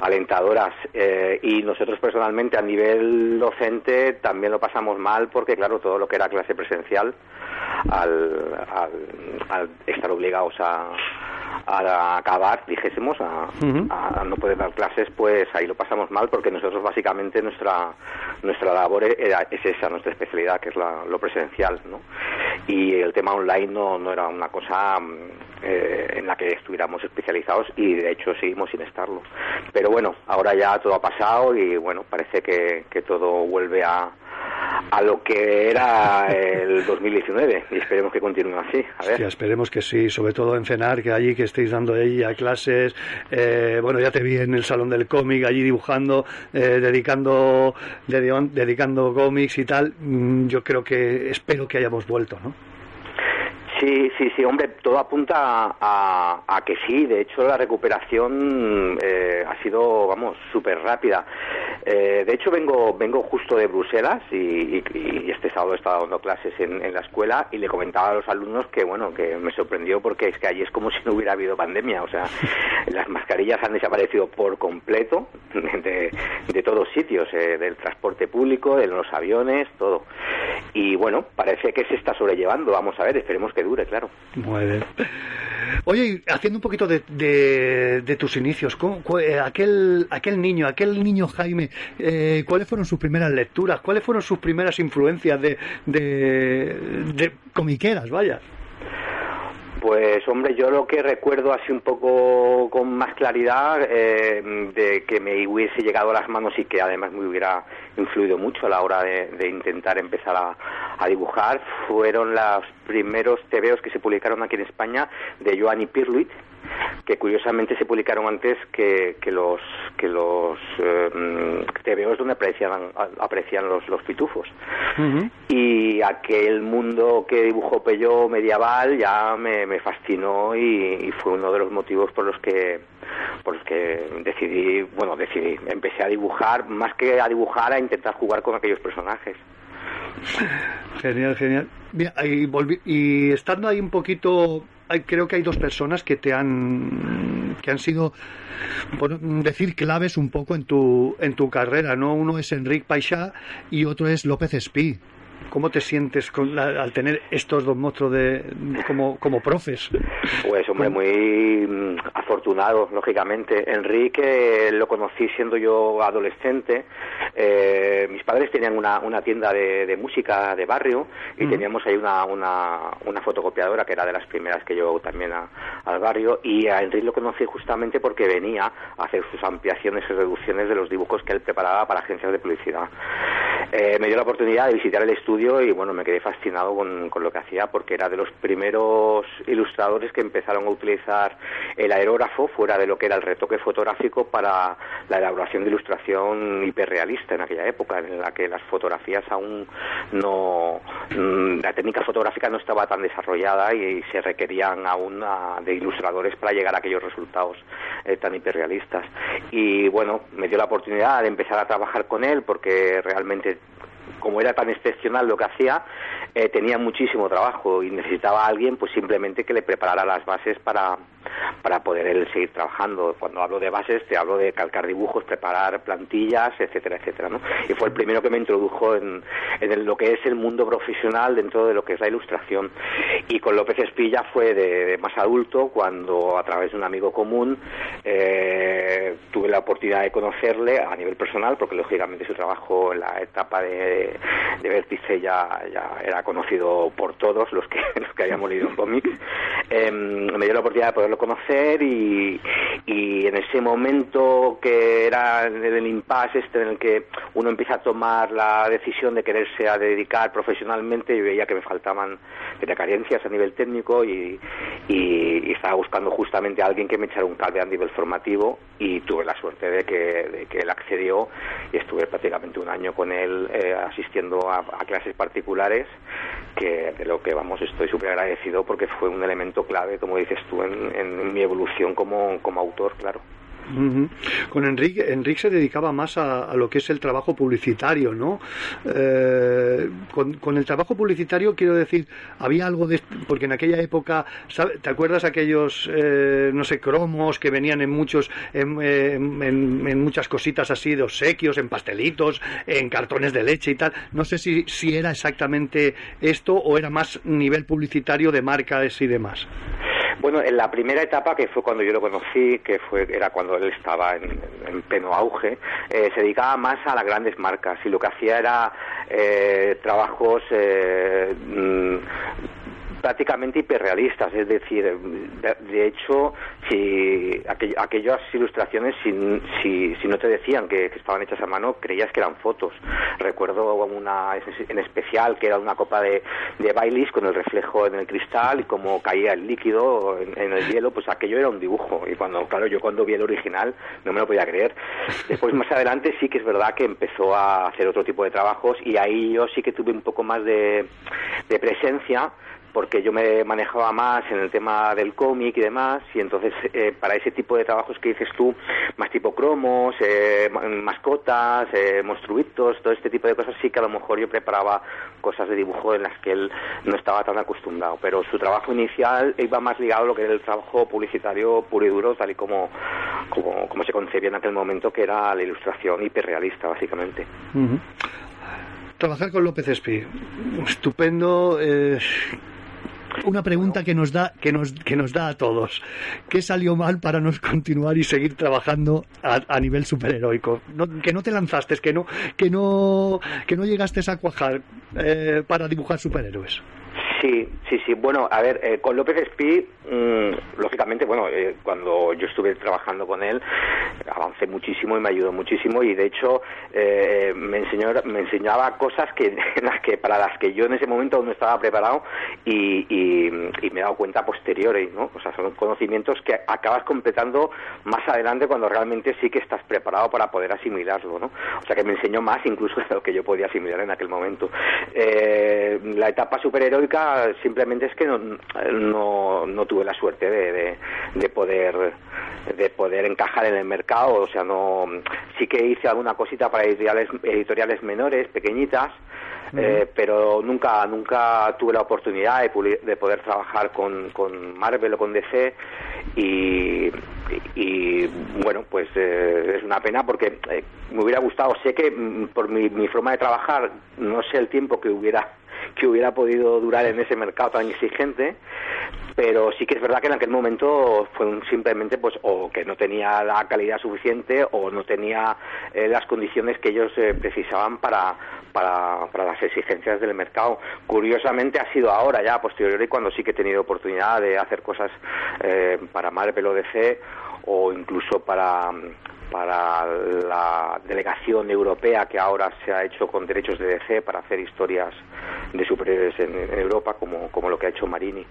alentadoras eh, y nosotros personalmente a nivel docente también lo pasamos mal porque claro todo lo que era clase presencial al, al, al estar obligados a, a acabar, dijésemos, a, uh -huh. a, no poder dar clases, pues ahí lo pasamos mal porque nosotros básicamente nuestra nuestra labor era, es esa, nuestra especialidad, que es la, lo presencial, ¿no? Y el tema online no, no era una cosa eh, en la que estuviéramos especializados y de hecho seguimos sin estarlo. Pero bueno, ahora ya todo ha pasado y bueno, parece que, que todo vuelve a, a lo que era el 2019 y esperemos que continúe así. A ver. Sí, esperemos que sí, sobre todo en CENAR, que allí que estéis dando ahí a clases, eh, bueno, ya te vi en el Salón del Cómic, allí dibujando, eh, dedicando, dedicando cómics y tal, mm, yo creo que, espero que hayamos vuelto, ¿no? Sí, sí, sí, hombre, todo apunta a, a que sí. De hecho, la recuperación eh, ha sido, vamos, súper rápida. Eh, de hecho, vengo vengo justo de Bruselas y, y, este sábado he estado dando clases en, en, la escuela y le comentaba a los alumnos que, bueno, que me sorprendió porque es que allí es como si no hubiera habido pandemia. O sea, las mascarillas han desaparecido por completo de, de todos sitios, eh, del transporte público, de los aviones, todo. Y bueno, parece que se está sobrellevando. Vamos a ver, esperemos que dure, claro. Muy bien. Oye, haciendo un poquito de, de, tus inicios, ¿cómo, eh, aquel, aquel niño, aquel niño Jaime, eh, ¿cuáles fueron sus primeras lecturas? ¿Cuáles fueron sus primeras influencias de, de, de comiqueras, vaya? Pues hombre, yo lo que recuerdo así un poco con más claridad eh, de que me hubiese llegado a las manos y que además me hubiera influido mucho a la hora de, intentar empezar a, a, dibujar fueron los primeros tebeos que se publicaron aquí en España de Joanny Pirluit que curiosamente se publicaron antes que, que los que los eh, tebeos donde aparecían aparecían los los pitufos uh -huh. y aquel mundo que dibujó Pello medieval ya me, me fascinó y, y, fue uno de los motivos por los que por los que decidí bueno decidí empecé a dibujar más que a dibujar a intentar jugar con aquellos personajes Genial, genial. Mira, y, volví, y estando ahí un poquito, creo que hay dos personas que te han que han sido por decir claves un poco en tu en tu carrera, ¿no? Uno es Enrique Paixá y otro es López Espí. ¿Cómo te sientes con la, al tener estos dos monstruos de, como, como profes? Pues, hombre, muy mm, afortunado, lógicamente. Enrique lo conocí siendo yo adolescente. Eh, mis padres tenían una, una tienda de, de, música de barrio y uh -huh. teníamos ahí una, una, una, fotocopiadora que era de las primeras que llevó también a, al barrio. Y a Enrique lo conocí justamente porque venía a hacer sus ampliaciones y reducciones de los dibujos que él preparaba para agencias de publicidad. eh, me dio la oportunidad de visitar el estudio y bueno, me quedé fascinado con, con, lo que hacía porque era de los primeros ilustradores que empezaron a utilizar el aerógrafo fuera de lo que era el retoque fotográfico para la elaboración de ilustración hiperrealista en aquella época en la que las fotografías aún no mm, la técnica fotográfica no estaba tan desarrollada y, se requerían aún a, de ilustradores para llegar a aquellos resultados eh, tan hiperrealistas. Y bueno, me dio la oportunidad de empezar a trabajar con él porque realmente como era tan excepcional lo que hacía, eh, tenía muchísimo trabajo y necesitaba a alguien pues simplemente que le preparara las bases para, para poder él seguir trabajando. Cuando hablo de bases te hablo de calcar dibujos, preparar plantillas, etcétera, etcétera. ¿no? Y fue el primero que me introdujo en, en lo que es el mundo profesional dentro de lo que es la ilustración. Y con López Espilla fue de, más adulto cuando a través de un amigo común eh, tuve la oportunidad de conocerle a nivel personal, porque lógicamente su trabajo en la etapa de, de vértice ya, ya era conocido por todos los que, los que habíamos leído en cómics. Em, me dio la oportunidad de conocer y, y en ese momento que era el impasse este en el que uno empieza a tomar la decisión de quererse a dedicar profesionalmente, yo veía que me faltaban, tenía carencias a nivel técnico y, y, estaba buscando justamente a alguien que me echara un cable a nivel formativo y tuve la suerte de que, de que él accedió y estuve prácticamente un año con él eh, asistiendo a, clases particulares que de lo que vamos estoy súper agradecido porque fue un elemento clave, como dices tú, en, en mi evolución como, como autor, claro. Con Enrique, Enrique se dedicaba más a, lo que es el trabajo publicitario, ¿no? Eh, con, el trabajo publicitario quiero decir, había algo de... porque en aquella época, ¿te acuerdas aquellos, eh, no sé, cromos que venían en muchos, en, muchas cositas así de obsequios, en pastelitos, en cartones de leche y tal? No sé si, si era exactamente esto o era más nivel publicitario de marcas y demás. Bueno, en la primera etapa, que fue cuando yo lo conocí, que fue era cuando él estaba en, en pleno auge, eh, se dedicaba más a las grandes marcas y lo que hacía era eh, trabajos eh, mm, prácticamente hiperrealistas, es decir, de, hecho, si aquellas ilustraciones, si, si, no te decían que, estaban hechas a mano, creías que eran fotos. Recuerdo una en especial que era una copa de, de Baileys con el reflejo en el cristal y como caía el líquido en, el hielo, pues aquello era un dibujo. Y cuando, claro, yo cuando vi el original no me lo podía creer. Después, más adelante, sí que es verdad que empezó a hacer otro tipo de trabajos y ahí yo sí que tuve un poco más de, de presencia porque yo me manejaba más en el tema del cómic y demás, y entonces eh, para ese tipo de trabajos que dices tú, más tipo cromos, eh, mascotas, eh, monstruitos, todo este tipo de cosas, sí que a lo mejor yo preparaba cosas de dibujo en las que él no estaba tan acostumbrado, pero su trabajo inicial iba más ligado a lo que era el trabajo publicitario puro y duro, tal y como, como, se concebía en aquel momento, que era la ilustración hiperrealista, básicamente. Trabajar con López Espí, estupendo. Eh, una pregunta que nos da que nos que nos da a todos. Qué salió mal para nos continuar y seguir trabajando a, nivel superheroico que no te lanzaste que no que no que no llegaste a cuajar eh, para dibujar superhéroes Sí, sí, sí. Bueno, a ver, eh, con López Espí, mm, lógicamente, bueno, eh, cuando yo estuve trabajando con él, avancé muchísimo y me ayudó muchísimo y de hecho eh, me enseñó, me enseñaba cosas que, las que para las que yo en ese momento no estaba preparado y, y, me he dado cuenta posteriores, ¿no? O sea, son conocimientos que acabas completando más adelante cuando realmente sí que estás preparado para poder asimilarlo, ¿no? O sea, que me enseñó más incluso de lo que yo podía asimilar en aquel momento. la etapa superheroica simplemente es que no, no, tuve la suerte de, de, poder de poder encajar en el mercado, o sea, no sí que hice alguna cosita para editoriales, editoriales menores, pequeñitas, eh, pero nunca nunca tuve la oportunidad de, de poder trabajar con, con, Marvel o con DC y, y, bueno pues eh, es una pena porque eh, me hubiera gustado. Sé que mm, por mi, mi forma de trabajar no sé el tiempo que hubiera que hubiera podido durar en ese mercado tan exigente pero sí que es verdad que en aquel momento fue simplemente pues o que no tenía la calidad suficiente o no tenía eh, las condiciones que ellos eh, precisaban para, para, para, las exigencias del mercado. Curiosamente ha sido ahora ya, a posteriori, cuando sí que he tenido oportunidad de hacer cosas eh, para Marvel o DC o incluso para para la delegación europea que ahora se ha hecho con derechos de DC para hacer historias de superhéroes en, en Europa, como, como lo que ha hecho Marini.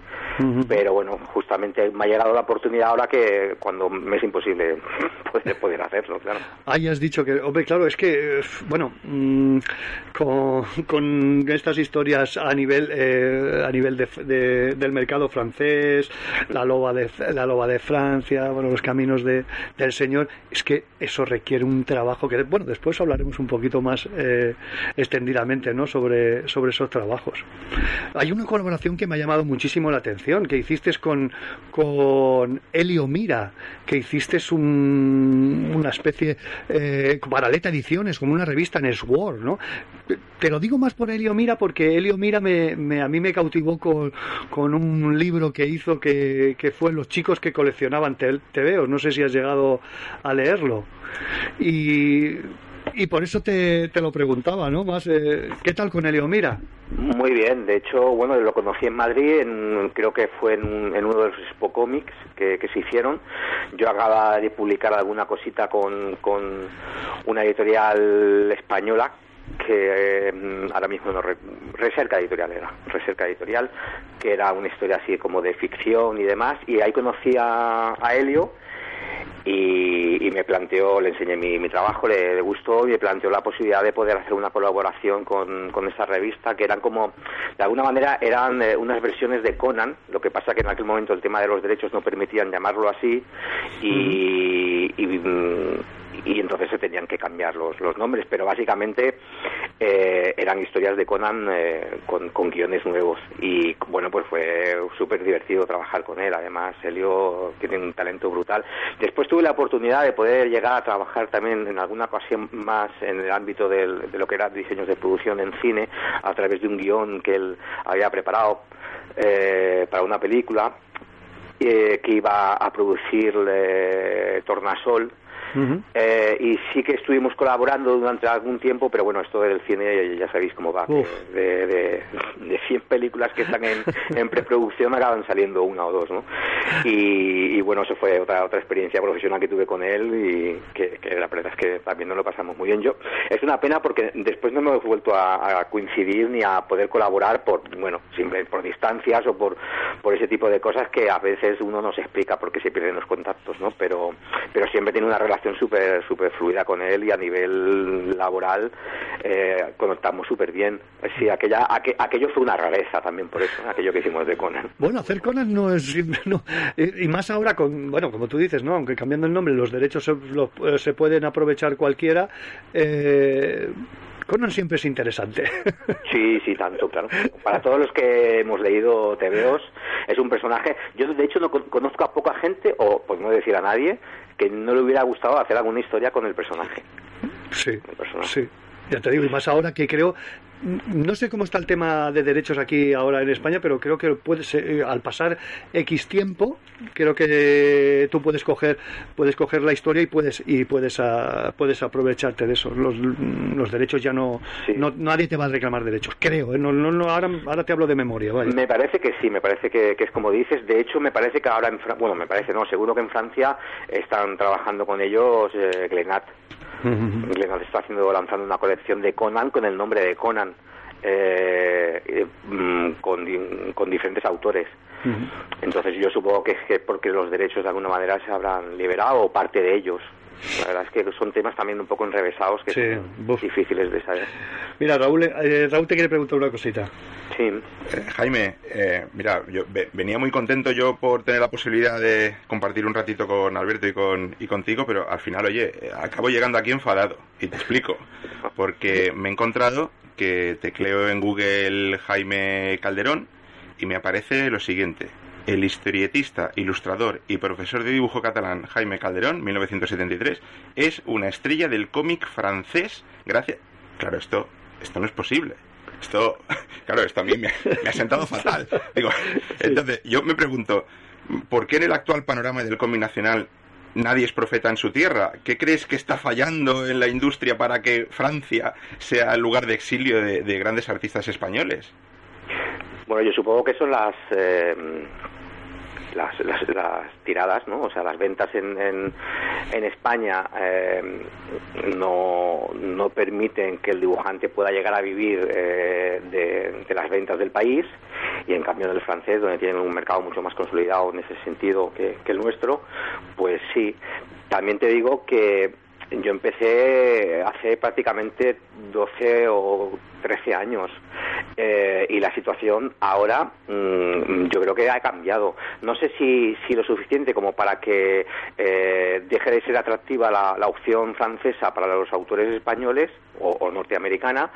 Pero bueno, justamente me ha llegado la oportunidad ahora que cuando me es imposible poder, poder hacerlo, claro. Ahí has dicho que, hombre, claro, es que, eh, bueno, mm, con, con estas historias a nivel eh, a nivel de, de- del mercado francés, la loba de la loba de Francia, bueno, los caminos de, del Señor, es que eso requiere un trabajo que, bueno, después hablaremos un poquito más eh, extendidamente, ¿no? Sobre sobre esos trabajos. Hay una colaboración que me ha llamado muchísimo la atención, que hiciste con con Elio Mira, que hiciste un, una especie eh, Paraleta Ediciones, como una revista en Sword, ¿no? Te lo digo más por Elio Mira porque Elio Mira me, me- a mí me cautivó con, con un libro que hizo que, que fue Los chicos que coleccionaban te- tebeos. No sé si has llegado a leerlo. Y, y por eso te, te lo preguntaba, ¿no? Más, eh, ¿Qué tal con Elio Mira? Muy bien, de hecho, bueno, lo conocí en Madrid, en- creo que fue en, en uno de los Expo Comics que, se hicieron. Yo acababa de publicar alguna cosita con, con una editorial española que eh, ahora mismo no re- Recerca Editorial era, Recerca Editorial, que era una historia así como de ficción y demás, y ahí conocí a, a Helio y, y me planteó, le enseñé mi, trabajo, le, le gustó y me planteó la posibilidad de poder hacer una colaboración con, con esta revista, que eran como, de alguna manera, eran eh, unas versiones de Conan, lo que pasa que en aquel momento el tema de los derechos no permitían llamarlo así y, y, mm, y entonces se tenían que cambiar los, los nombres, pero básicamente eh, eran historias de Conan eh, con, con guiones nuevos. Y bueno, pues fue súper divertido trabajar con él, además Helio tiene un talento brutal. Después tuve la oportunidad de poder llegar a trabajar también en alguna ocasión más en el ámbito del- de lo que era diseños de producción en cine a través de un guion que él había preparado eh, para una película eh, que iba a producir eh, Tornasol eh, y sí que estuvimos colaborando durante algún tiempo, pero bueno, esto del cine ya sabéis cómo va, que de, de, de 100 películas que están en, en preproducción acaban saliendo una o dos, ¿no? Y, y bueno, eso fue otra otra experiencia profesional que tuve con él y que, que la verdad es que también nos lo pasamos muy bien. Yo es una pena porque después no hemos vuelto a, a coincidir ni a poder colaborar por, bueno, siempre por distancias o por, por ese tipo de cosas que a veces uno no se explica por qué se pierden los contactos, ¿no? Pero, pero siempre tiene una relación súper súper fluida con él y a nivel laboral eh, conectamos súper bien. Sí, aquella, aqu- aquello fue una rareza también por eso, aquello que hicimos de Conan. Bueno, hacer Conan no es. no, eh, y más ahora con. Bueno, como tú dices, ¿no? Aunque cambiando el nombre, los derechos se, los- eh, se pueden aprovechar cualquiera. Eh, Conan siempre es interesante. Sí, sí, tanto, claro. Para todos los que hemos leído TVOs, es un personaje. Yo, de hecho, no con- conozco a poca gente, o por no decir a nadie, que no le hubiera gustado hacer alguna historia con el personaje. Sí, personaje. sí. Ya te digo, y más ahora que creo, no sé cómo está el tema de derechos aquí ahora en España, pero creo que puede ser, eh, al pasar X tiempo, creo que tú puedes coger, puedes coger la historia y puedes y puedes ah, puedes aprovecharte de eso. Los, los derechos ya no, Sí. no nadie te va a reclamar derechos, creo. ¿eh? No, no, no, ahora, ahora te hablo de memoria, vaya. Me parece que sí, me parece que, que es como dices. De hecho, me parece que ahora en Francia, bueno, me parece, no, seguro que en Francia están trabajando con ellos eh, Glenat. Glenat está haciendo, lanzando una colección de Conan con el nombre de Conan. Eh, eh, mm, con, di- con diferentes autores. Entonces yo supongo que es que porque los derechos de alguna manera se habrán liberado o parte de ellos. La verdad es que son temas también un poco enrevesados que Sí, son difíciles de saber. Mira, Raúl, eh, Raúl te quiere preguntar una cosita. Sí. Eh, Jaime, eh, mira, yo ve- venía muy contento yo por tener la posibilidad de compartir un ratito con Alberto y con y contigo, pero al final, oye, eh, acabo llegando aquí enfadado y te explico, porque me he encontrado que tecleo en Google Jaime Calderón y me aparece lo siguiente. El historietista, ilustrador y profesor de dibujo catalán Jaime Calderón, 1973, es una estrella del cómic francés gracias... Claro, esto, esto no es posible. Esto, claro, esto a mí me, me ha sentado fatal. Digo, entonces, yo me pregunto, ¿por qué en el actual panorama del cómic nacional nadie es profeta en su tierra? ¿Qué crees que está fallando en la industria para que Francia sea el lugar de exilio de, de grandes artistas españoles? Bueno, yo supongo que son las eh, las, las, las, tiradas, ¿no? O sea, las ventas en, en, en España eh, no, no permiten que el dibujante pueda llegar a vivir eh, de, de, las ventas del país y en cambio en el francés, donde tienen un mercado mucho más consolidado en ese sentido que, que el nuestro, pues sí. También te digo que yo empecé hace prácticamente 12 o 13 años eh, y la situación ahora mmm, yo creo que ha cambiado. No sé si, si lo suficiente como para que eh, deje de ser atractiva la, la, opción francesa para los autores españoles o, o norteamericana,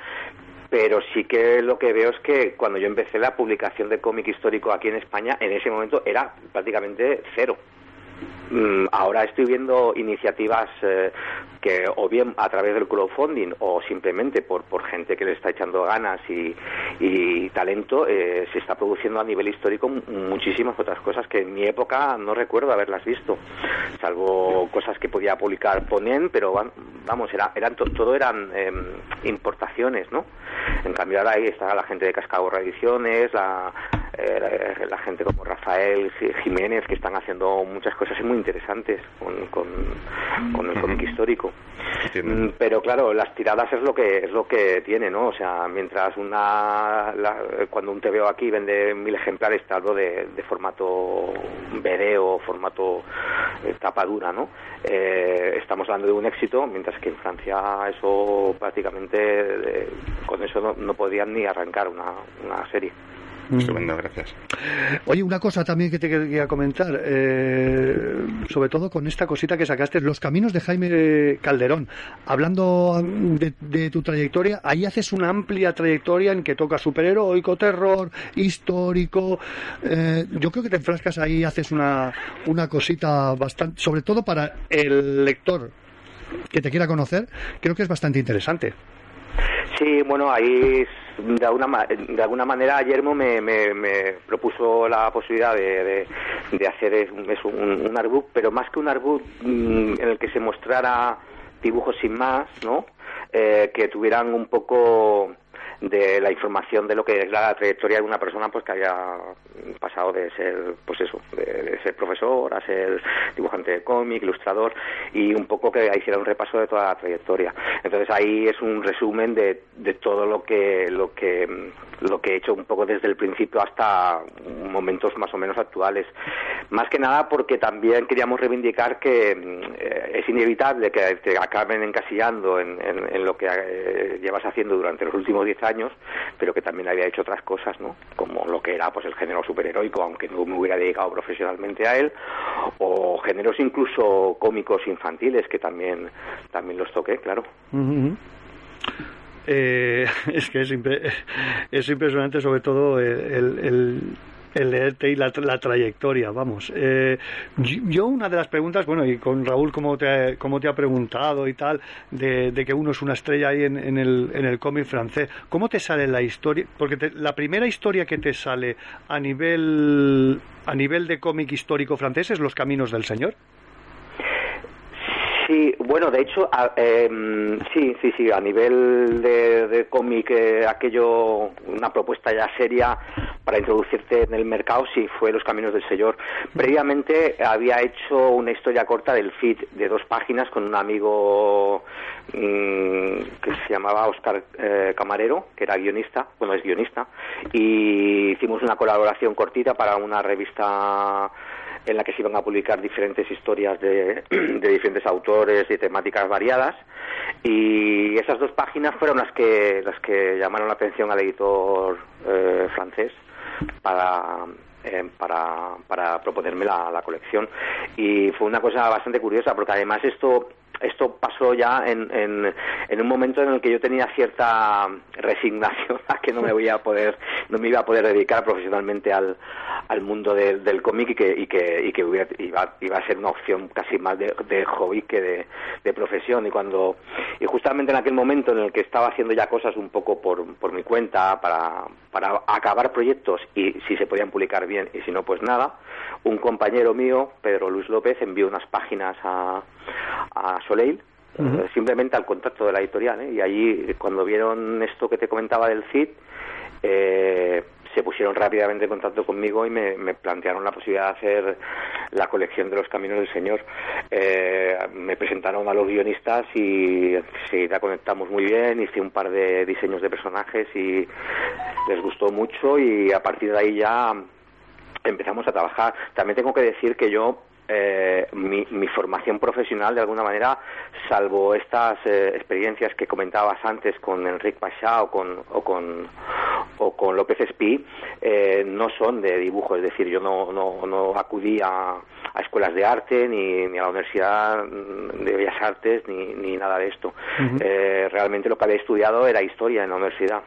pero sí que lo que veo es que cuando yo empecé la publicación de cómic histórico aquí en España, en ese momento era prácticamente cero. Mm, ahora estoy viendo iniciativas eh, que o bien a través del crowdfunding o simplemente por, por gente que le está echando ganas y, y talento eh, se está produciendo a nivel histórico muchísimas otras cosas que en mi época no recuerdo haberlas visto salvo cosas que podía publicar Ponent pero vamos era, eran to, todo eran eh, importaciones no en cambio ahora ahí está la gente de Cascaborra Ediciones la, eh, la gente como Rafael Jiménez que están haciendo muchas cosas muy interesantes con, con, con el cómic histórico. Mm, pero claro, las tiradas es lo que es lo que tiene, ¿no? O sea, mientras una la, cuando un TVO aquí vende mil ejemplares, te hablo de, de formato BD o formato eh, tapa dura, ¿no? Eh, estamos hablando de un éxito, mientras que en Francia eso prácticamente eh, con eso no, no podían ni arrancar una, una serie. Estupendo, gracias. Oye, una cosa también que te quería comentar, eh, sobre todo con esta cosita que sacaste, Los Caminos de Jaime Calderón. Hablando de, de tu trayectoria, ahí haces una amplia trayectoria en que toca superheroico, terror, histórico. Eh, yo creo que te enfrascas ahí, haces una, una cosita bastante, sobre todo para el lector que te quiera conocer, creo que es bastante interesante. Sí, bueno, ahí de alguna, de alguna manera Yermo me, me, me propuso la posibilidad de, de, de hacer un, un pero más que un artbook mmm, en el que se mostrara dibujos sin más, ¿no? Eh, que tuvieran un poco de la información de lo que es la trayectoria de una persona pues que haya pasado de ser pues eso de, ser profesor a ser dibujante de cómic ilustrador y un poco que hiciera un repaso de toda la trayectoria. Entonces ahí es un resumen de, de todo lo que lo que lo que he hecho un poco desde el principio hasta momentos más o menos actuales. Más que nada porque también queríamos reivindicar que eh, es inevitable que te acaben encasillando en, en, en lo que eh, llevas haciendo durante los últimos 10 años, pero que también había hecho otras cosas, ¿no? Como lo que era pues el género superheroico, aunque no me hubiera dedicado profesionalmente a él, o géneros incluso cómicos infantiles que también también los toqué, claro. Uh. Eh, es que es, es, impresionante sobre todo el, el, el leerte y la, la trayectoria, vamos. Eh, yo una de las preguntas, bueno, y con Raúl como te, como te ha preguntado y tal, de, de que uno es una estrella ahí en, en el, en el cómic francés, ¿cómo te sale la historia? Porque te, la primera historia que te sale a nivel, a nivel de cómic histórico francés es Los Caminos del Señor. Sí, bueno, de hecho, a, eh, sí, sí, sí, a nivel de, de cómic, eh, aquello, una propuesta ya seria para introducirte en el mercado, sí, fue Los Caminos del Señor. Previamente había hecho una historia corta del feed de dos páginas con un amigo mmm, que se llamaba Oscar eh, Camarero, que era guionista, bueno, es guionista, y hicimos una colaboración cortita para una revista en la que se iban a publicar diferentes historias de, de diferentes autores y temáticas variadas y esas dos páginas fueron las que las que llamaron la atención al editor eh, francés para eh, para, para proponerme la, la colección. Y fue una cosa bastante curiosa porque además esto esto pasó ya en, en, un momento en el que yo tenía cierta resignación a que no me voy a poder no me iba a poder dedicar profesionalmente al, al mundo del, del cómic y que y que, y que hubiera, iba, iba a ser una opción casi más de, de hobby que de, de, profesión. Y cuando y justamente en aquel momento en el que estaba haciendo ya cosas un poco por, por mi cuenta para, para acabar proyectos y si se podían publicar bien y si no pues nada un compañero mío Pedro Luis López envió unas páginas a, a Soleil uh -huh. eh, simplemente al contacto de la editorial ¿eh? y allí cuando vieron esto que te comentaba del CID eh, se pusieron rápidamente en contacto conmigo y me, me plantearon la posibilidad de hacer la colección de los caminos del Señor. Eh, me presentaron a los guionistas y enseguida conectamos muy bien, hice un par de diseños de personajes y les gustó mucho y a partir de ahí ya empezamos a trabajar. También tengo que decir que yo eh, mi, mi, formación profesional de alguna manera, salvo estas eh, experiencias que comentabas antes con Enrique Pachá o con, o con, o con López Espí, eh, no son de dibujo, es decir, yo no, no, no acudí a, a escuelas de arte ni, ni, a la Universidad de Bellas Artes ni, ni nada de esto. Uh -huh. realmente lo que había estudiado era historia en la universidad.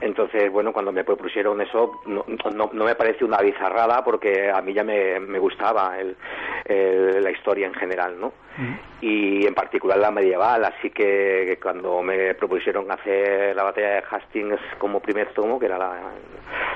Entonces, bueno, cuando me propusieron eso, no, no, no me pareció una bizarrada porque a mí ya me, me gustaba el, el, la historia en general, ¿no? Uh -huh. Y en particular la medieval, así que, que, cuando me propusieron hacer la batalla de Hastings como primer tomo, que era la,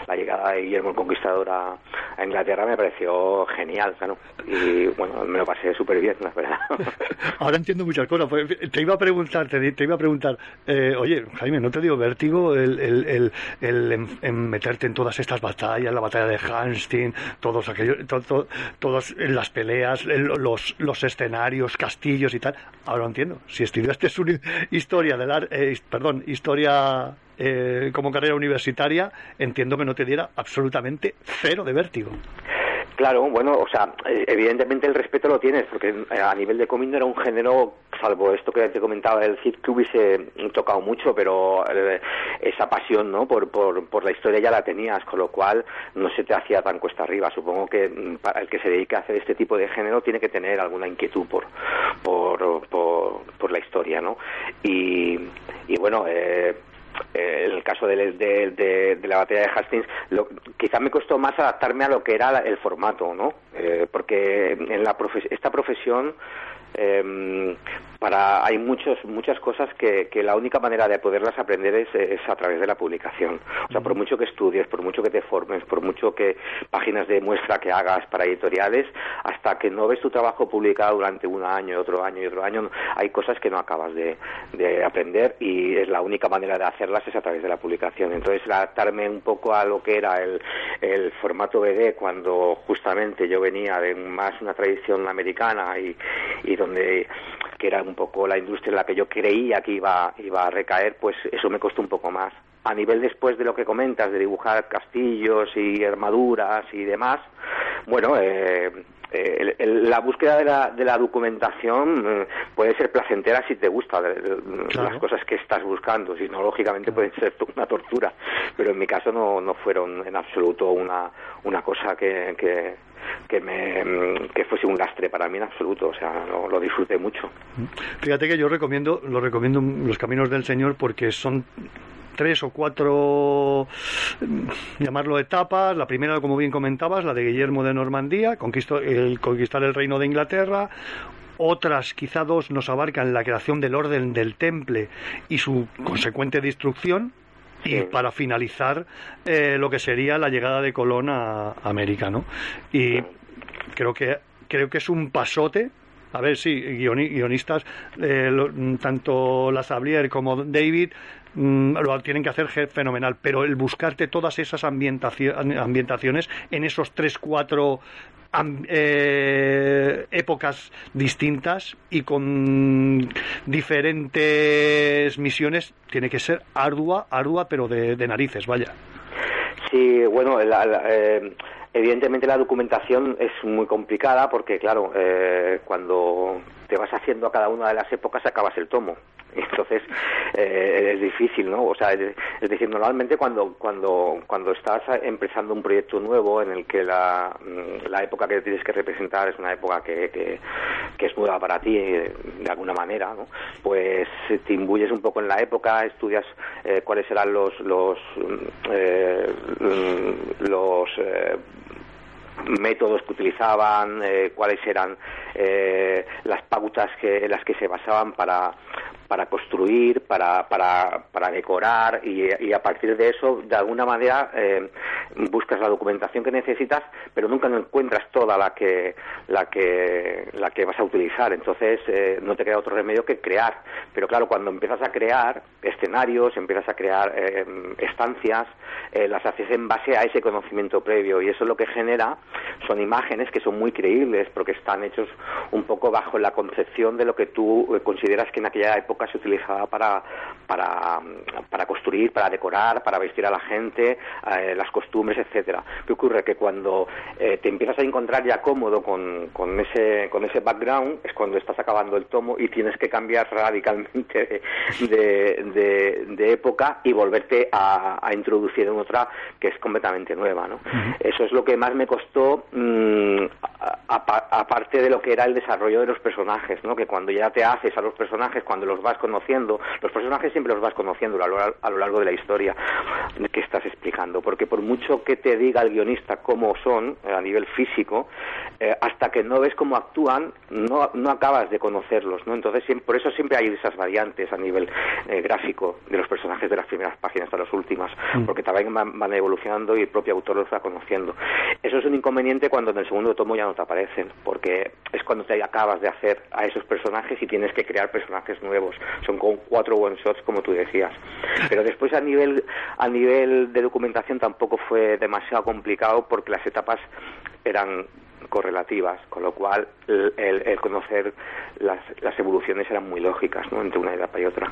la llegada de Guillermo el Conquistador a, Inglaterra, me pareció genial, ¿no? Y bueno, me lo pasé súper bien, la verdad. Ahora entiendo muchas cosas. Te iba a preguntar, te, iba a preguntar, eh, oye, Jaime, ¿no te dio vértigo el, en, meterte en todas estas batallas, la batalla de Hastings, todos aquellos, to, to, todas las peleas, los, los escenarios, castillos y tal. Ahora lo entiendo. Si estudiaste historia del eh, perdón, historia eh, como carrera universitaria, entiendo que no te diera absolutamente cero de vértigo. Claro, bueno, o sea, evidentemente el respeto lo tienes, porque a nivel de cómic no era un género, salvo esto que te comentaba del Cid, que hubiese tocado mucho, pero eh, esa pasión, ¿no? Por, por, por la historia ya la tenías, con lo cual no se te hacía tan cuesta arriba. Supongo que mm, para el que se dedica a hacer este tipo de género tiene que tener alguna inquietud por, por, por, por la historia, ¿no? Y, y bueno, eh, eh, el caso de, de, de, de, la batalla de Hastings, lo, quizá me costó más adaptarme a lo que era el formato, ¿no? Eh, porque en la profe esta profesión eh, para hay muchos muchas cosas que, que, la única manera de poderlas aprender es, es, a través de la publicación. O sea por mucho que estudies por mucho que te formes por mucho que páginas de muestra que hagas para editoriales hasta que no ves tu trabajo publicado durante un año otro año y otro año hay cosas que no acabas de, de aprender y es la única manera de hacerlas es a través de la publicación. Entonces adaptarme un poco a lo que era el, el formato BD cuando justamente yo venía de más una tradición americana y, y donde que era un poco la industria en la que yo creía que iba, iba a recaer, pues eso me costó un poco más. A nivel después de lo que comentas, de dibujar castillos y armaduras y demás, bueno, eh, eh, el, la búsqueda de la, de la documentación eh, puede ser placentera si te gusta de, de, claro. las cosas que estás buscando, si no, lógicamente puede ser una tortura, pero en mi caso no, no fueron en absoluto una, una cosa que, que que me que fuese un lastre para mí en absoluto, o sea, lo, lo, disfruté mucho. Fíjate que yo recomiendo, lo recomiendo los caminos del Señor porque son tres o cuatro llamarlo etapas. La primera como bien comentabas la de Guillermo de Normandía conquistó el conquistar el reino de Inglaterra. Otras, quizá dos, nos abarcan la creación del orden del temple y su consecuente destrucción, y para finalizar eh, lo que sería la llegada de Colón a América, ¿no? Y creo que creo que es un pasote. A ver, sí, guionistas, eh, lo, tanto la Sablier como David mm, lo tienen que hacer fenomenal, pero el buscarte todas esas ambientaciones en esos tres, cuatro eh, épocas distintas y con diferentes misiones tiene que ser ardua, ardua, pero de, narices, vaya. Sí, bueno, eh, evidentemente la documentación es muy complicada porque, claro, eh, cuando te vas haciendo a cada una de las épocas acabas el tomo. Entonces eh, es difícil, ¿no? O sea, es, decir, normalmente cuando cuando cuando estás empezando un proyecto nuevo en el que la, la época que tienes que representar es una época que, que, que es nueva para ti de alguna manera, ¿no? Pues te imbuyes un poco en la época, estudias eh, cuáles serán los los eh, los eh, métodos que utilizaban, eh, cuáles eran eh, las pautas que, en las que se basaban para, para construir, para, para, para decorar y, a partir de eso, de alguna manera, eh, buscas la documentación que necesitas, pero nunca encuentras toda la que, la que, la que vas a utilizar. Entonces, eh, no te queda otro remedio que crear. Pero claro, cuando empiezas a crear escenarios, empiezas a crear eh, estancias, las haces en base a ese conocimiento previo y eso es lo que genera son imágenes que son muy creíbles porque están hechos un poco bajo la concepción de lo que tú consideras que en aquella época se utilizaba para, para, para construir, para decorar, para vestir a la gente, eh, las costumbres, etcétera. ¿Qué ocurre? Que cuando eh, te empiezas a encontrar ya cómodo con, con, ese, con ese background es cuando estás acabando el tomo y tienes que cambiar radicalmente de, de, época y volverte a, introducir en otra que es completamente nueva. ¿no? Eso es lo que más me costó, mm, aparte de lo que era el desarrollo de los personajes, ¿no? que cuando ya te haces a los personajes, cuando los vas conociendo, los personajes siempre los vas conociendo a lo, largo de la historia que estás explicando, porque por mucho que te diga el guionista cómo son eh, a nivel físico, eh, hasta que no ves cómo actúan, no, no acabas de conocerlos, ¿no? Entonces, por eso siempre hay esas variantes a nivel eh, gráfico de los personajes de las primeras páginas hasta las últimas, mm. porque también van, van, evolucionando y el propio autor los va conociendo. Eso es un inconveniente cuando en el segundo tomo ya no te aparecen, porque es cuando te acabas de hacer a esos personajes y tienes que crear personajes nuevos son con cuatro one shots como tú decías. Pero después a nivel a nivel de documentación tampoco fue demasiado complicado porque las etapas eran correlativas, con lo cual el, conocer las, las, evoluciones eran muy lógicas ¿no? entre una etapa y otra.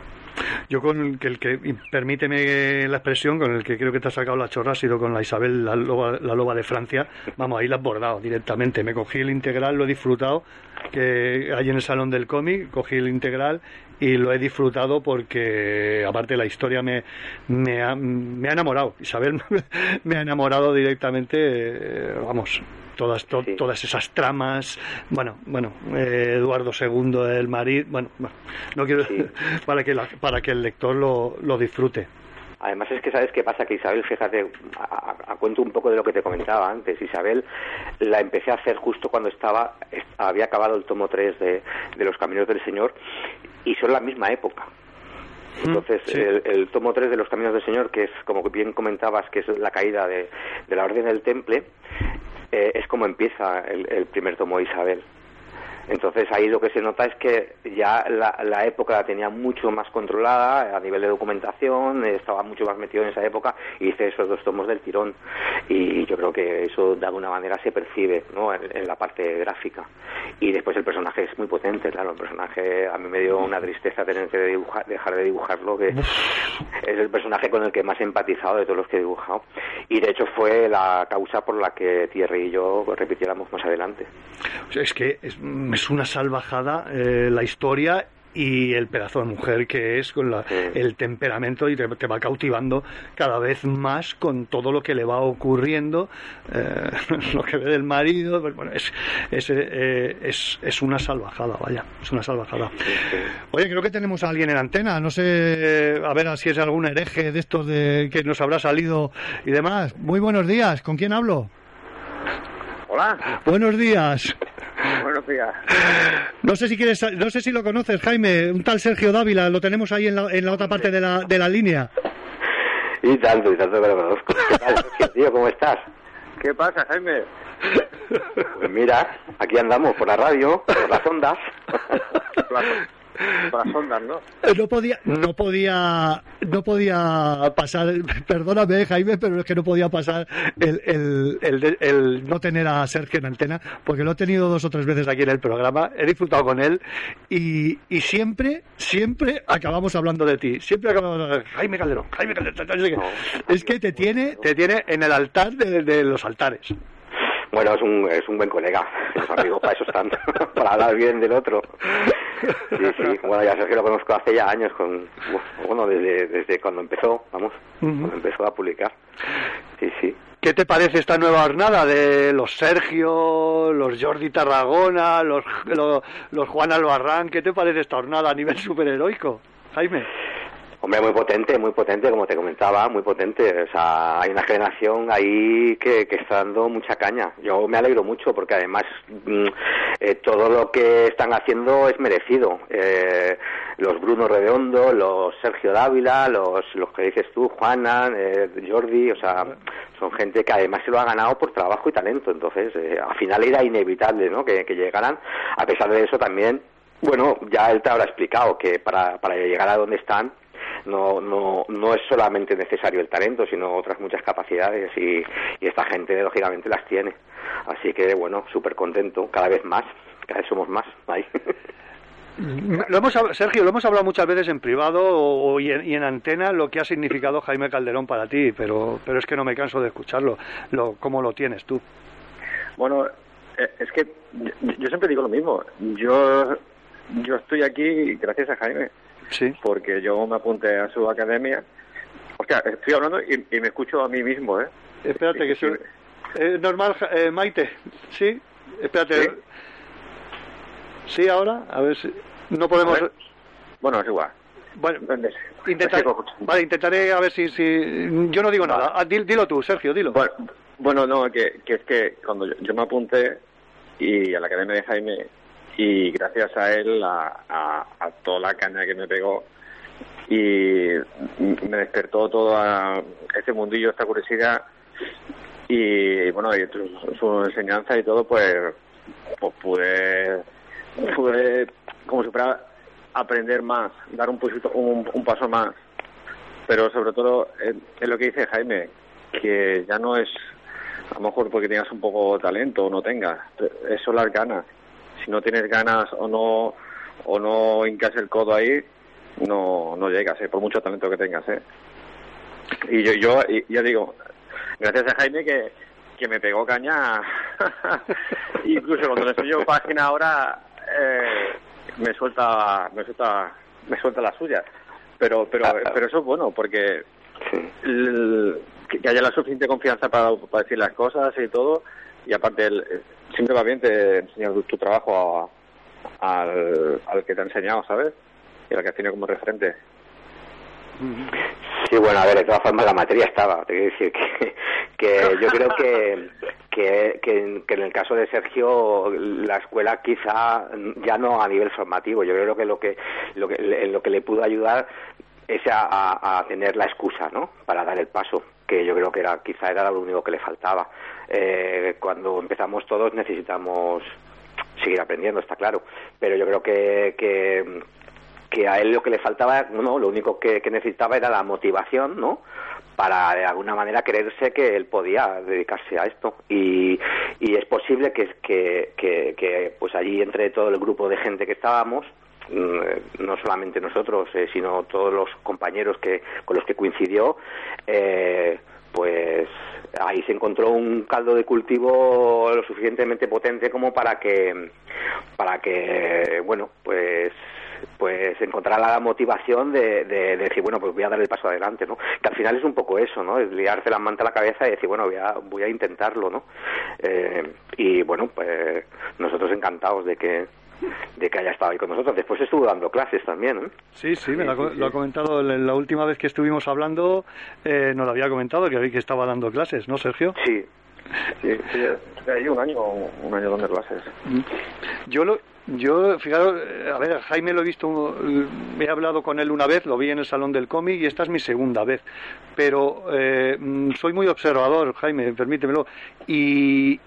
Yo con el que, permíteme la expresión, con el que creo que te ha sacado la chorra ha sido con la Isabel, la loba, la loba de Francia, vamos, ahí la has bordado directamente, me cogí el integral, lo he disfrutado, que hay en el Salón del Cómic, cogí el integral y lo he disfrutado porque aparte la historia me, me, ha, me ha enamorado, Isabel me ha enamorado directamente, eh, vamos, todas todas esas tramas. Bueno bueno eh, Eduardo II el marido bueno, no quiero para que para que el lector lo, lo disfrute. Además es que sabes qué pasa, que Isabel, fíjate, a, cuento un poco de lo que te comentaba antes, Isabel la empecé a hacer justo cuando estaba, había acabado el tomo 3 de, de Los Caminos del Señor y son la misma época. Mm, Entonces, el, tomo 3 de Los Caminos del Señor, que es, como bien comentabas, que es la caída de, de la Orden del Temple, eh, es como empieza el, el primer tomo de Isabel. Entonces ahí lo que se nota es que ya la, época la tenía mucho más controlada a nivel de documentación, estaba mucho más metido en esa época y hice esos dos tomos del tirón. Y yo creo que eso de alguna manera se percibe ¿no? en, la parte gráfica. Y después el personaje es muy potente, claro, el personaje a mí me dio una tristeza tener que dejar de dibujarlo, que es el personaje con el que más he empatizado de todos los que he dibujado. Y de hecho fue la causa por la que Thierry y yo repitiéramos más adelante. Es que es es una salvajada eh, la historia y el pedazo de mujer que es con el temperamento y te, va cautivando cada vez más con todo lo que le va ocurriendo eh, lo que ve del marido pues, bueno es es, eh, es, es una salvajada vaya es una salvajada. Oye creo que tenemos a alguien en antena no sé a ver si es algún hereje de estos de que nos habrá salido y demás. Muy buenos días con quién hablo Hola. Buenos días. Buenos días. No sé si quieres, no sé si lo conoces, Jaime, un tal Sergio Dávila, lo tenemos ahí en la, en la otra parte de la, de la línea. Y tanto, y tanto que lo conozco. ¿Qué tal, Sergio, tío? ¿Cómo estás? ¿Qué pasa, Jaime? Pues mira, aquí andamos por la radio, por las ondas. ¿No? Eh, no podía, no podía, no podía pasar, perdóname Jaime, pero es que no podía pasar el, el, el, no tener a Sergio en antena, porque lo he tenido dos o tres veces aquí en el programa, he disfrutado con él y, y siempre, siempre acabamos hablando de ti, siempre acabamos hablando de Jaime Calderón, Jaime Calderón, es que te tiene, te tiene en el altar de, de los altares. Bueno, es un, es un buen colega. Los amigos para eso están, para hablar bien del otro. Sí, sí. Bueno, ya que lo conozco hace ya años, con, bueno, desde, desde cuando empezó, vamos, cuando empezó a publicar. Sí, sí. ¿Qué te parece esta nueva jornada de los Sergio, los Jordi Tarragona, los, los, Juan Albarrán? ¿Qué te parece esta jornada a nivel superheroico, Jaime? Hombre, muy potente, muy potente, como te comentaba, muy potente. O sea, hay una generación ahí que, que está dando mucha caña. Yo me alegro mucho porque además mm, eh, todo lo que están haciendo es merecido. Eh, los Bruno Redondo, los Sergio Dávila, los, los que dices tú, Juana, eh, Jordi, o sea, son gente que además se lo ha ganado por trabajo y talento. Entonces, eh, al final era inevitable ¿no? que, que llegaran. A pesar de eso también, bueno, ya él te habrá explicado que para, para llegar a donde están, no, no, no es solamente necesario el talento, sino otras muchas capacidades y, y esta gente lógicamente las tiene. Así que bueno, súper contento, cada vez más, cada vez somos más ahí. Lo hemos, Sergio, lo hemos hablado muchas veces en privado o, o- y, en, y en antena lo que ha significado Jaime Calderón para ti, pero, pero es que no me canso de escucharlo. Lo, ¿Cómo lo tienes tú? Bueno, eh, es que yo, yo siempre digo lo mismo. Yo, yo estoy aquí gracias a Jaime. Sí. Porque yo me apunté a su academia. O sea, estoy hablando y, y me escucho a mí mismo, ¿eh? Espérate, que Sí, se... Eh, normal, eh, Maite, ¿sí? Espérate. ¿Sí? ¿Sí ahora? A ver si... No podemos... Bueno, es igual. Bueno, intentar- Vale, intentaré a ver si... si... Yo no digo Vale. nada. Ah, dil- dilo tú, Sergio, dilo. Bueno, bueno, no, que, que es que cuando yo, yo me apunté y a la academia de Jaime y gracias a él, a, a, toda la caña que me pegó y me despertó toda ese mundillo, esta curiosidad y bueno, y su, su enseñanza y todo, pues, pues pude, pude como si fuera aprender más, dar un, pusito- un, paso más pero sobre todo es, es lo que dice Jaime, que ya no es a lo mejor porque tengas un poco de talento o no tengas, es las ganas. Si no tienes ganas o no o no hincas el codo ahí, no no llegas, ¿eh? por mucho talento que tengas. ¿eh? Y yo, yo y- ya digo, gracias a Jaime que, que me pegó caña, incluso cuando le enseño página ahora, eh, me suelta me suelta me suelta la suya pero pero pero eso es bueno porque el- que que haya la suficiente confianza para, para decir las cosas y todo y aparte el- siempre va bien te enseñar tu, trabajo a- al, al que te ha enseñado sabes y al que tiene como referente Sí, bueno, a ver, de todas formas la materia estaba. Te quiero decir que, que yo creo que, que, que, en, el caso de Sergio la escuela quizá ya no a nivel formativo. Yo creo que lo que lo que lo que le pudo ayudar es a- a tener la excusa, ¿no? Para dar el paso, que yo creo que era quizá era lo único que le faltaba. Eh, cuando empezamos todos necesitamos seguir aprendiendo, está claro. Pero yo creo que, que a él lo que le faltaba, no, lo único que, necesitaba era la motivación, ¿no? Para de alguna manera creerse que él podía dedicarse a esto. Y, y es posible que, que, que, pues allí entre todo el grupo de gente que estábamos, no solamente nosotros, eh, sino todos los compañeros que con los que coincidió, eh, pues ahí se encontró un caldo de cultivo lo suficientemente potente como para que para que bueno pues pues encontrar la motivación de, de- de decir bueno pues voy a dar el paso adelante no que al final es un poco eso no es liarse la manta a la cabeza y decir bueno voy a voy a intentarlo no Eh, y bueno pues nosotros encantados de que de que haya estado ahí con nosotros después estuvo dando clases también ¿eh? Sí, sí, me lo, ha comentado la última vez que estuvimos hablando, eh, nos lo había comentado que, que estaba dando clases, ¿no, Sergio? sí sí, sí ahí un año un año dando clases Yo lo, yo, fijaros, eh, a ver, Jaime lo he visto, eh, he hablado con él una vez, lo vi en el salón del cómic y esta es mi segunda vez. Pero eh, mm, soy muy observador, Jaime, permítemelo. Y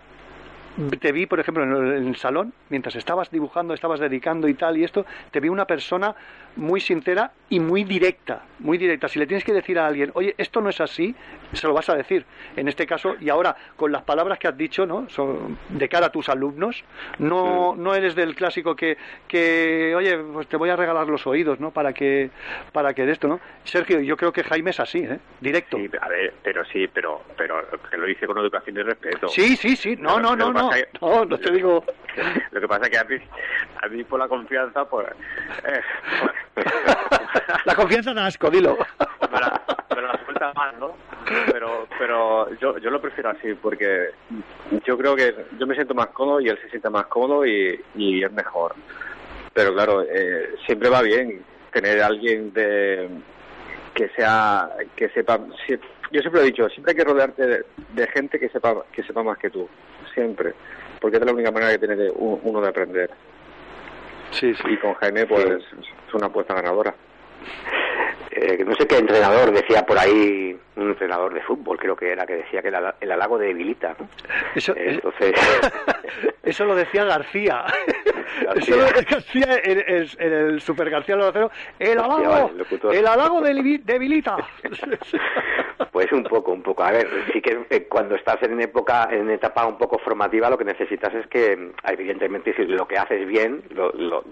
te vi, por ejemplo, en el, salón, mientras estabas dibujando, estabas dedicando y tal y esto, te vi una persona muy sincera y muy directa, muy directa. Si le tienes que decir a alguien, oye, esto no es así, se lo vas a decir. En este caso, y ahora, con las palabras que has dicho, ¿no? Son de cara a tus alumnos, no, no eres del clásico que, que, oye, pues te voy a regalar los oídos, ¿no? Para que, para que de esto, ¿no? Sergio, yo creo que Jaime es así, ¿eh? Directo. Sí, a ver, pero sí, pero, pero que lo hice con educación y respeto. Sí, sí, sí. No, no, no, no. que- No, no te digo. Lo que pasa es que a mí, a mí por la confianza, pues... eh, pues- La confianza da asco, dilo. me la, me la suelta más, ¿no? Pero, pero yo, yo lo prefiero así, porque yo creo que yo me siento más cómodo y él se siente más cómodo y, y es mejor. Pero claro, eh, siempre va bien tener a alguien de, que sea que sepa si- yo siempre lo he dicho siempre hay que rodearte de, de gente que sepa que sepa más que tú siempre porque es la única manera que tiene de uno de aprender sí, sí. y con Jaime pues es una apuesta ganadora Eh, no sé qué entrenador decía por ahí, un entrenador de fútbol creo que era, que decía que el, ala- el halago debilita. ¿no? Eso, Eh, Entonces, eso lo decía García. García. Eso lo decía García en, en- en el Super García Loracero. El halago, vale, el halago debilita. pues un poco, un poco. A ver, sí que eh, cuando estás en época, en etapa un poco formativa, lo que necesitas es que, evidentemente, si lo que haces bien, lo- lo,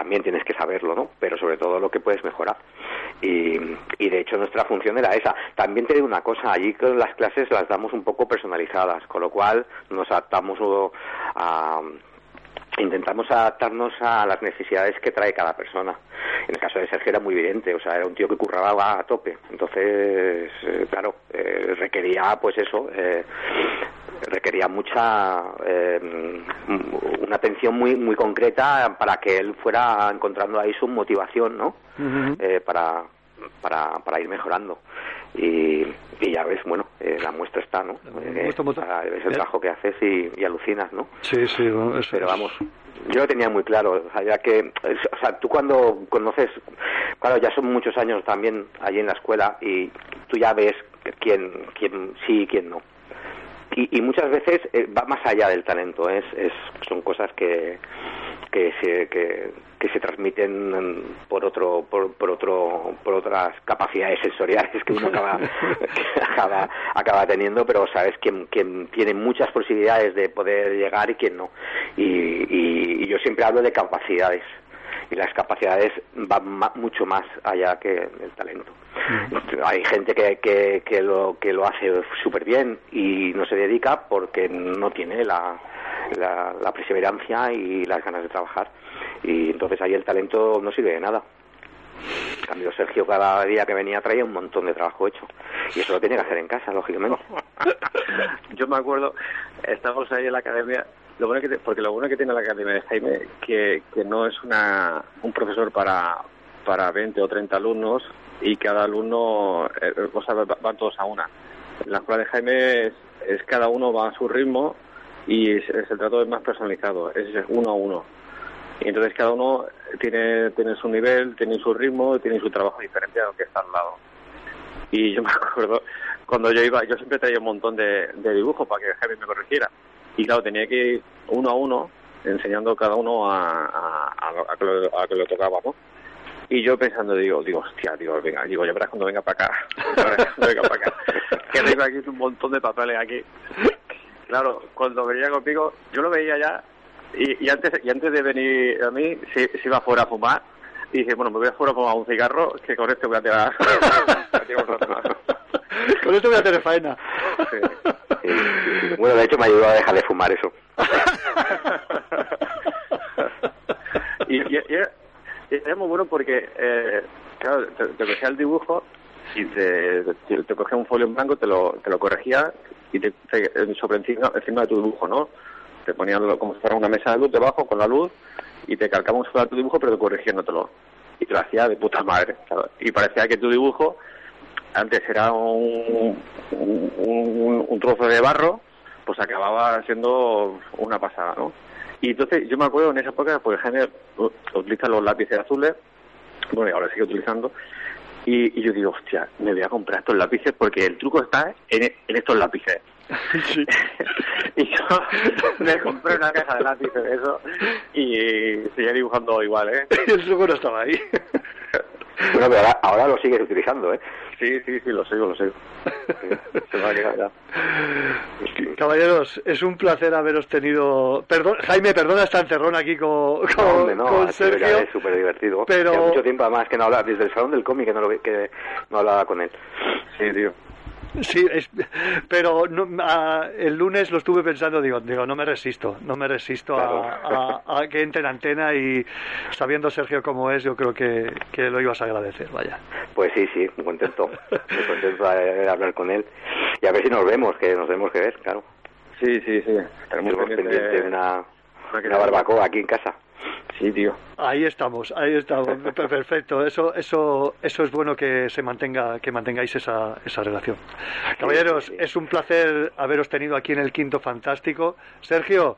también tienes que saberlo, ¿no? Pero sobre todo lo que puedes mejorar. Y, y de hecho nuestra función era esa. También te digo una cosa, allí las clases las damos un poco personalizadas, con lo cual nos adaptamos a intentamos adaptarnos a las necesidades que trae cada persona. En el caso de Sergio era muy evidente, o sea, era un tío que curraba a tope. Entonces, eh, claro, eh, requería, pues eso, eh, requería mucha, eh, una atención muy muy concreta para que él fuera encontrando ahí su motivación, ¿no? Eh, para, para, para ir mejorando. Y, y ya ves, bueno, eh, la muestra está, ¿no? Eh, ah, ves el trabajo que haces y, y alucinas, ¿no? Sí, sí, bueno, eso Pero vamos, yo lo tenía muy claro, o sea, ya que, o sea, tú cuando conoces, claro, ya son muchos años también allí en la escuela y tú ya ves quién, quién sí y quién no. Y, y muchas veces eh, va más allá del talento, es, es son cosas que que se que, se transmiten por otro por, por otro por otras capacidades sensoriales que uno acaba acaba acaba teniendo pero sabes quién quién tiene muchas posibilidades de poder llegar y quién no. Y, y yo siempre hablo de capacidades y las capacidades van ma- mucho más allá que el talento. Hay gente que, que, que lo que lo hace súper bien y no se dedica porque no tiene la, la, la perseverancia y las ganas de trabajar. Y entonces ahí el talento no sirve de nada. En cambio Sergio cada día que venía traía un montón de trabajo hecho. Y eso lo tiene que hacer en casa lógicamente. Yo me acuerdo, estábamos ahí en la academia, lo bueno que te- porque lo bueno que tiene la academia de Jaime, que, que no es una, un profesor para, para 20 o 30 alumnos y cada alumno, eh, o van todos a una. La escuela de Jaime es, es cada uno va a su ritmo y es el trato es más personalizado, es uno a uno. Y entonces cada uno tiene, tiene su nivel, tiene su ritmo, tiene su trabajo diferente a lo que está al lado. Y yo me acuerdo, cuando yo iba, yo siempre traía un montón de, de dibujos para que Jaime me corrigiera. Y claro, tenía que ir uno a uno enseñando cada uno a, a, a, que, lo, a que lo tocaba, ¿no? Y yo pensando, digo, digo, hostia, digo, venga, digo, ya verás cuando venga para acá, cuando venga para acá, que tengo aquí un montón de papeles aquí. Claro, cuando venía conmigo, yo lo veía ya, y, y antes y antes de venir a mí, se, se iba fuera a fumar, y dije, bueno, me voy a fuera a fumar un cigarro, que con este voy a tirar. Con esto voy a tener faena. bueno de hecho me ayudó a dejar de fumar eso y, y- y era muy bueno porque, eh, claro, te, te cogía el dibujo y te, te, te cogía un folio en blanco, te lo, te lo corregía y te, te- sobre encima, encima de tu dibujo, ¿no? Te ponía como si fuera una mesa de luz debajo con la luz y te calcaba fuera tu dibujo, pero corrigiéndotelo. Y te lo hacía de puta madre. Y parecía que tu dibujo antes era un, un, un- un trozo de barro, pues acababa siendo una pasada, ¿no? Y entonces yo me acuerdo en esa época, pues Jaime uh, utiliza los lápices azules, bueno, y ahora sigue utilizando, y, y yo digo, hostia, me voy a comprar estos lápices porque el truco está en, en estos lápices. y yo me compré una caja de lápices de eso y seguía dibujando igual, ¿eh? El truco no estaba ahí. bueno pero ahora, ahora lo sigues utilizando eh Sí, sí, sí, lo sigo, lo sigo. Se me ha quedado ya. Caballeros, es un placer haberos tenido. Perdón, Jaime, perdona esta encerrón aquí con, con, No, hombre, con Sergio. es súper divertido. pero- mucho tiempo además que no hablaba, desde el salón del cómic que no, lo, ve- que no hablaba con él. Sí, tío. Sí, es- pero no- a- el lunes lo estuve pensando, digo, digo, no me resisto, no me resisto a- a, a que entre en antena y sabiendo Sergio cómo es, yo creo que, que lo ibas a agradecer, vaya. Pues sí, sí, muy contento. Muy contento de haber con él. Y a ver si nos vemos, que nos tenemos que ver, claro. Sí, sí, sí. Estaremos Tenemos pendientes pendiente de una una barbacoa aquí en casa. Sí, tío. Ahí estamos, ahí estamos, perfecto. Eso, eso, eso es bueno que se mantenga, que mantengáis esa, esa relación. Caballeros, es un placer haberos tenido aquí en el Quinto Fantástico. Sergio,